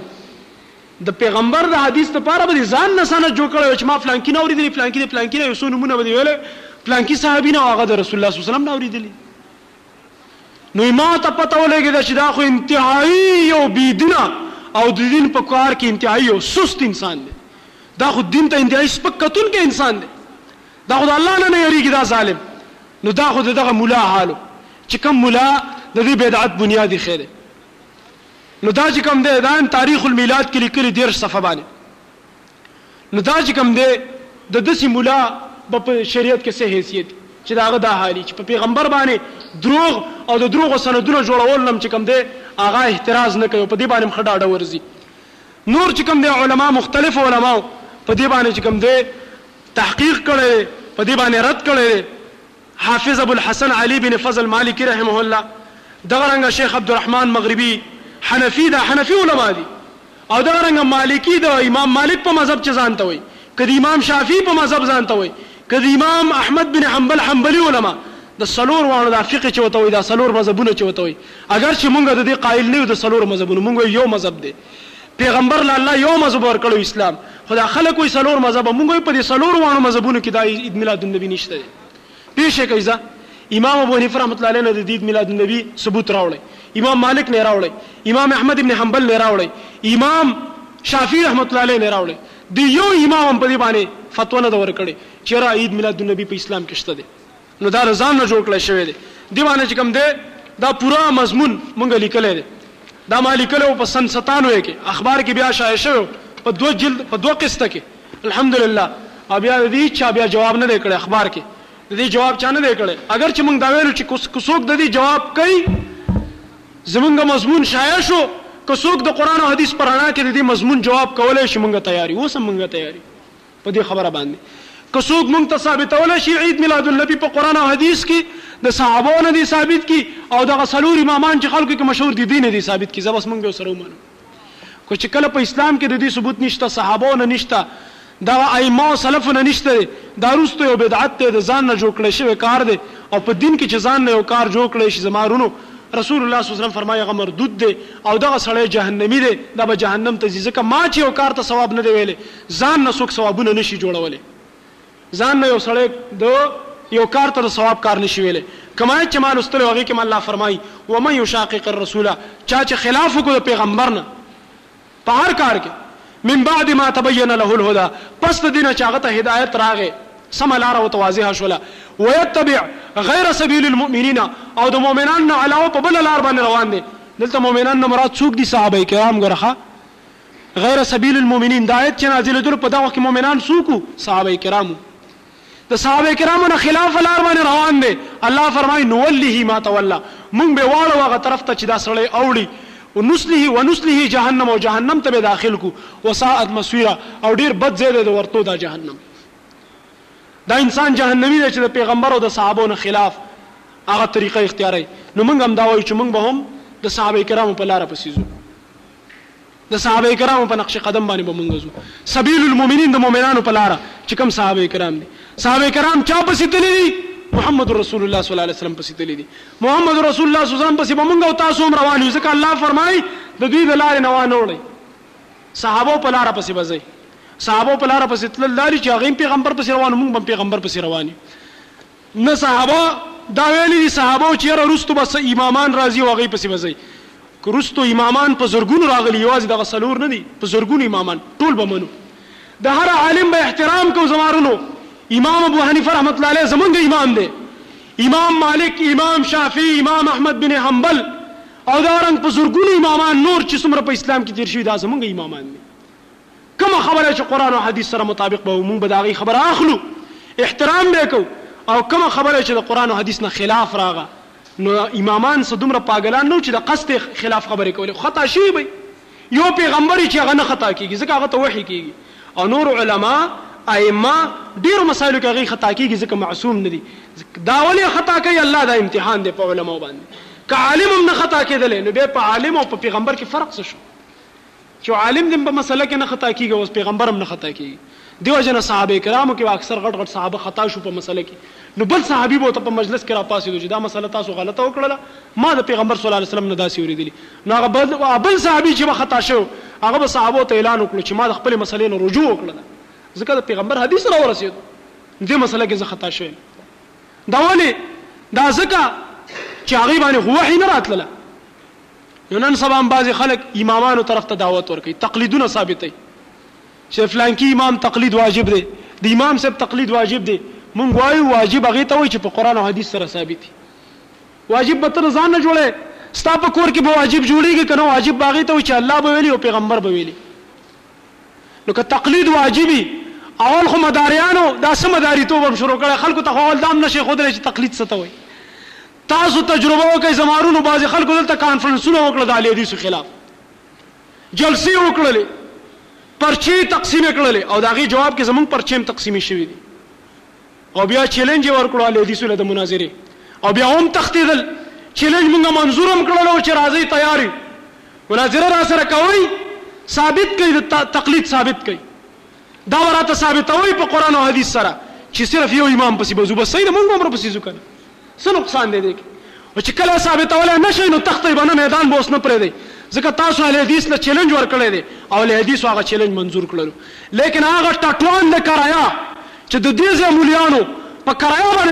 د پیغمبر د حدیث لپاره به دې ځان نه سند جوړ کړی چې ما فلانکي نه اورېدلی فلانکي دی فلانکي نه یو څو نومونه به دې ویلی فلانکي صحابي نه هغه د رسول الله صلی الله علیه وسلم نه اورېدلی نو ما ته پته ولګېده چې دا خو انتهایی یو بېدینه او د دین په کار کې انتهایی یو سست انسان دی دا خو دین ته انتهایی سپک کتونکی انسان دی دا خو د الله نه نه یریږي دا ظالم نو دا خو د دغه ملا حال و چې کوم ملا د دې بدعت بنیاد ایښی دی نو دا چې کوم دی دا هم تاریخ المیلاد کې لیکلي دېرش صفحه باندې نو دا چې کوم دی د داسې ملا به په شریعت کې څه حیثیت چې د هغه دا حالي چې په پیغمبر باندې دروغ او د دروغو سندونه جوړول هم چې کوم دی هغه احتراز نه کوي په دې باندې هم ښه ډاډه ورځي نور چې کوم دی علما مختلف علما په دې باندې چې کوم دی تحقیق کړی دی په دې باندې رد کړی دی حافظ ابوالحسن علي بن فضل مالکي رحمه الله دغه رنګه شیخ عبدالرحمن مغربي حنفي دا حنفي علما دي او دغه رنګه مالکي د امام مالک په مذهب چې ځان ته وایي که د امام شافعي په مذهب ځان ته وایي که د امام احمد بن حنبل حنبلي علما د څلور واړو دا فقه چې وته وایي دا څلور مذهبونه چې وته وایي اګر چې مونږ د دې قائل نه یو د څلور مذهبونو مونږ یو مذهب دی پيغمبر له الله يو مذهب ورکړی وو اسلام خو دا خلک وای څلور مذهبه موږ وای په دې څلور واڼو مذهبونو کې دا عيد ميلاد النبي نشته دی پېښه کوي ځه امام ابو حنیفه رحمت الله علیه نه د عيد ميلاد النبي ثبوت راوړی امام مالک نه راوړی امام احمد ابن حنبل نه راوړی امام شافعي رحمت الله علیه نه راوړی د یو امام په دې باندې فتوا نه ورکړي چې را عيد ميلاد النبي په اسلام کې شته دی نو دا د ځان نه جوړ کړی شوی دی دی باندې چې کوم دی دا پوره مضمون مونږ لیکلی دی دا ما لیکلی و په سن ستانوې کې اخبار کې بیا شایع شوی په دوه جلد په دوه قسطه کې الحمدلله او بیا د دې چا بیا جواب نه دی کړی اخبار کې د دې جواب چا نه دی کړی اگر چې مونږ دا ویلو چې کوڅوک د دې جواب کوي زمونږ مضمون شایع شو کوڅوک د قران او حدیث پر اړه کې د دې مضمون جواب کولای شي مونږ تیاری اوس مونږ تیاری په دې خبره باندې که څوک مونږ ته ثابتولی شي عيد ميلاد النبي په قرآن او حديث کي د صحابو نه دي ثابت کي او دغه څلور امامان چې خلکو کي مشهور دي دي نه دي ثابت کي زه بس مونږ به ورسره ومنو خو چې کله په اسلام کي د دې ثبوت نشته صحابو نه نشته دغه ائمه او سلفو نه نشته دی دا وروسته یو بدعت دی د ځان نه جوړ کړی شوی کار دی او په دین کي چې ځان نه یو کار جوړ کړی شي زما وروڼو رسول الله صلی الله علیه وسلم فرمایي هغه مردود دی او دغه سړی جهنمي دی دا به جهنم ته ځي ځکه ما چې یو کار ته ثواب نه دی ویلی ځان نه څوک ثوابونه نه شي جوړولی ځان نه یو سړی د یو کار ته د ثواب کار نه شي ویلی کوم آیت چې ما لوستلی هغې کې الله فرمایي ومن یشاقق الرسول چا چې خلاف وکړو د پیغمبر نه په هر کار کې من بعد ما تبین له الهدى پس د دینه چې هغه ته هدایت راغې سم لار او توازیه شوله ويتبع غیر سبیل المؤمنین او د مؤمنان نه علاوه په بل لار باندې روان دي دلته مؤمنان نه مراد څوک دي صحابه کرام ګرخه غیر سبیل المومنین دا آیت چې نازلېدلو په دغه وخت کې مؤمنان څوک وو صحابه کرامو د صحابه کرامو نه خلاف لار باندې روان دي الله فرمایي نوله ما تولا مونږ به واړو هغه طرف ته چې دا سړی اوړي ونسله ونسله جهنم او جهنم ته به داخل کو وساعت مسویرا او ډیر بد ځای دی د ورتو دا جهنم دا انسان جهنمی دی چې د پیغمبر او د صحابو نه خلاف هغه طریقه اختیاري نو موږ هم دا وایو چې موږ به هم د صحابه کرامو په لار پسې ځو د صحابه کرامو په نقش قدم باندې به مونږ ځو سبیل المؤمنین د مؤمنانو په لار چې کوم صحابه کرام دي صحابه کرام چا پسې تللی دي محمد رسول الله صلی الله علیه وسلم پسې تللی دي محمد رسول الله صلی الله علیه وسلم پسې به مونږ او تاسو هم روان یو ځکه الله فرمایي د دوی د لارې نه وانه وړي صحابه په لار پسې بځي صحابه په لار پسې تلل داري چې هغه پیغمبر پسې روان مونږ هم پیغمبر پسې روان نه صحابه دا ویلي دي صحابه وو چې یاره وروسته به څه امامان راځي او هغوی پسې به ځئ که وروسته امامان په زرګونو راغلي یوازې دغه څلور نه دي په زرګونو امامان ټول به منو د هر عالم به احترام کوو زما وروڼو امام ابو حنیفه رحمت الله علیه زمونږ امام دی امام مالک امام شافعي امام احمد بن حنبل او دا رنګ په زرګونو امامان نور چې څومره په اسلام کې تیر شوي دا زمونږ امامان دي کومه خبره چې قرآن او حدیث سره مطابق به وو مونږ به د هغې خبره اخلو احترام به یې کوو او کومه خبره چې د قرآن او حدیث نه خلاف راغه نو امامان څه دومره پاګلان نه چې د قصد خلاف خبرې کولې خو خطا شوي به یو پیغمبر یې چې هغه نه خطا کېږي ځکه هغه ته وحي کېږي او نور علما ائمه ډېرو مسایلو کې هغوی خطا کېږي ځکه معصوم نه دي دا ولې خطا کوي الله دا امتحان دی په علماو باندې که عالم هم نه خطا کېدلی نو بیا په عالم او په پیغمبر کې فرق څه شو چه عالم دې هم په مسئله کښې نه خطا کېږي اوس پېغمبر هم نه خطا کېږي دې وجه نه صحابه کرامو کښې به اکثر غټ غټ صحابه خطا شو په مسئله کښې نو بل صحابي به ورته په مجلس کښې راپاڅېدو چه دا مسئله تاسو غلطه وکړله ما د پېغمبر صلی الله علیه وسلم نه داسې اورېدلي نو هغه بل بل صحابي چه به خطا شوی وو هغه به صحابو ته اعلان وکړو چه ما د خپلې مسئلې نه رجوع وکړله ځکه د پېغمبر حدیث راورسېدو نو دې مسئله کښې زه خطا شوی یم دا ولې دا ځکه چه هغوی باندې خو وحی نه راتلله. نو نن سبا هم بعضې خلک امامانو طرف ته دعوت ورکوي، تقلیدونه ثابتوي چې د فلانکي امام تقلید واجب دی، د امام صاحب تقلید واجب دی، موږ وایو واجب هغې ته وایي چې په قرآن او حدیث سره ثابت وي، واجب به ته د ځان نه جوړوې، ستا په کور کې به واجب جوړېږي که نه، واجب به هغې ته وایي چې الله به ویلي او پیغمبر به ویلي، نو که تقلید واجب وي اول خو مداریانو دا څه مداریتوب هم شروع کړی، خلکو ته خو اول دا هم نه شې ښودلی چې تقلید څه ته وایي. تاسو تجربه وکړئ زما وروڼو بعضې خلکو دلته کانفرنسونه وکړل د اهل حدیثو خلاف جلسې وکړلې پرچې تقسیمې کړلې او د هغې جواب کې زمونږ پرچې هم تقسیمې شوي دي او بیا چیلنج یې ورکړو اهل حدیثو له د مناظرې او بیا هم تښتېدل چیلنج مونږ منظور هم کړلو چې راځئ تیار یو مناظره را سره کوئ ثابت کړئ د تقلید ثابت کړئ دا به راته ثابتوئ په قرآن او حدیث سره چې صرف یو امام پسې به ځو بس صحیح ده مونږ به هم ورپسې ځو که نه څه نقصان دی دې کې؟ او چې کله یې ثابتولی نه شئ نو تښتئ به نه، میدان به اوس نه پرېږدئ، ځکه تاسو اهل حدیث له چیلنج ورکړی دی او اهل حدیثو هغه چیلنج منظور کړلو، لیکن هغه ټټوان د کرایه چې د دې ځای مولیانو په کرایه باندې.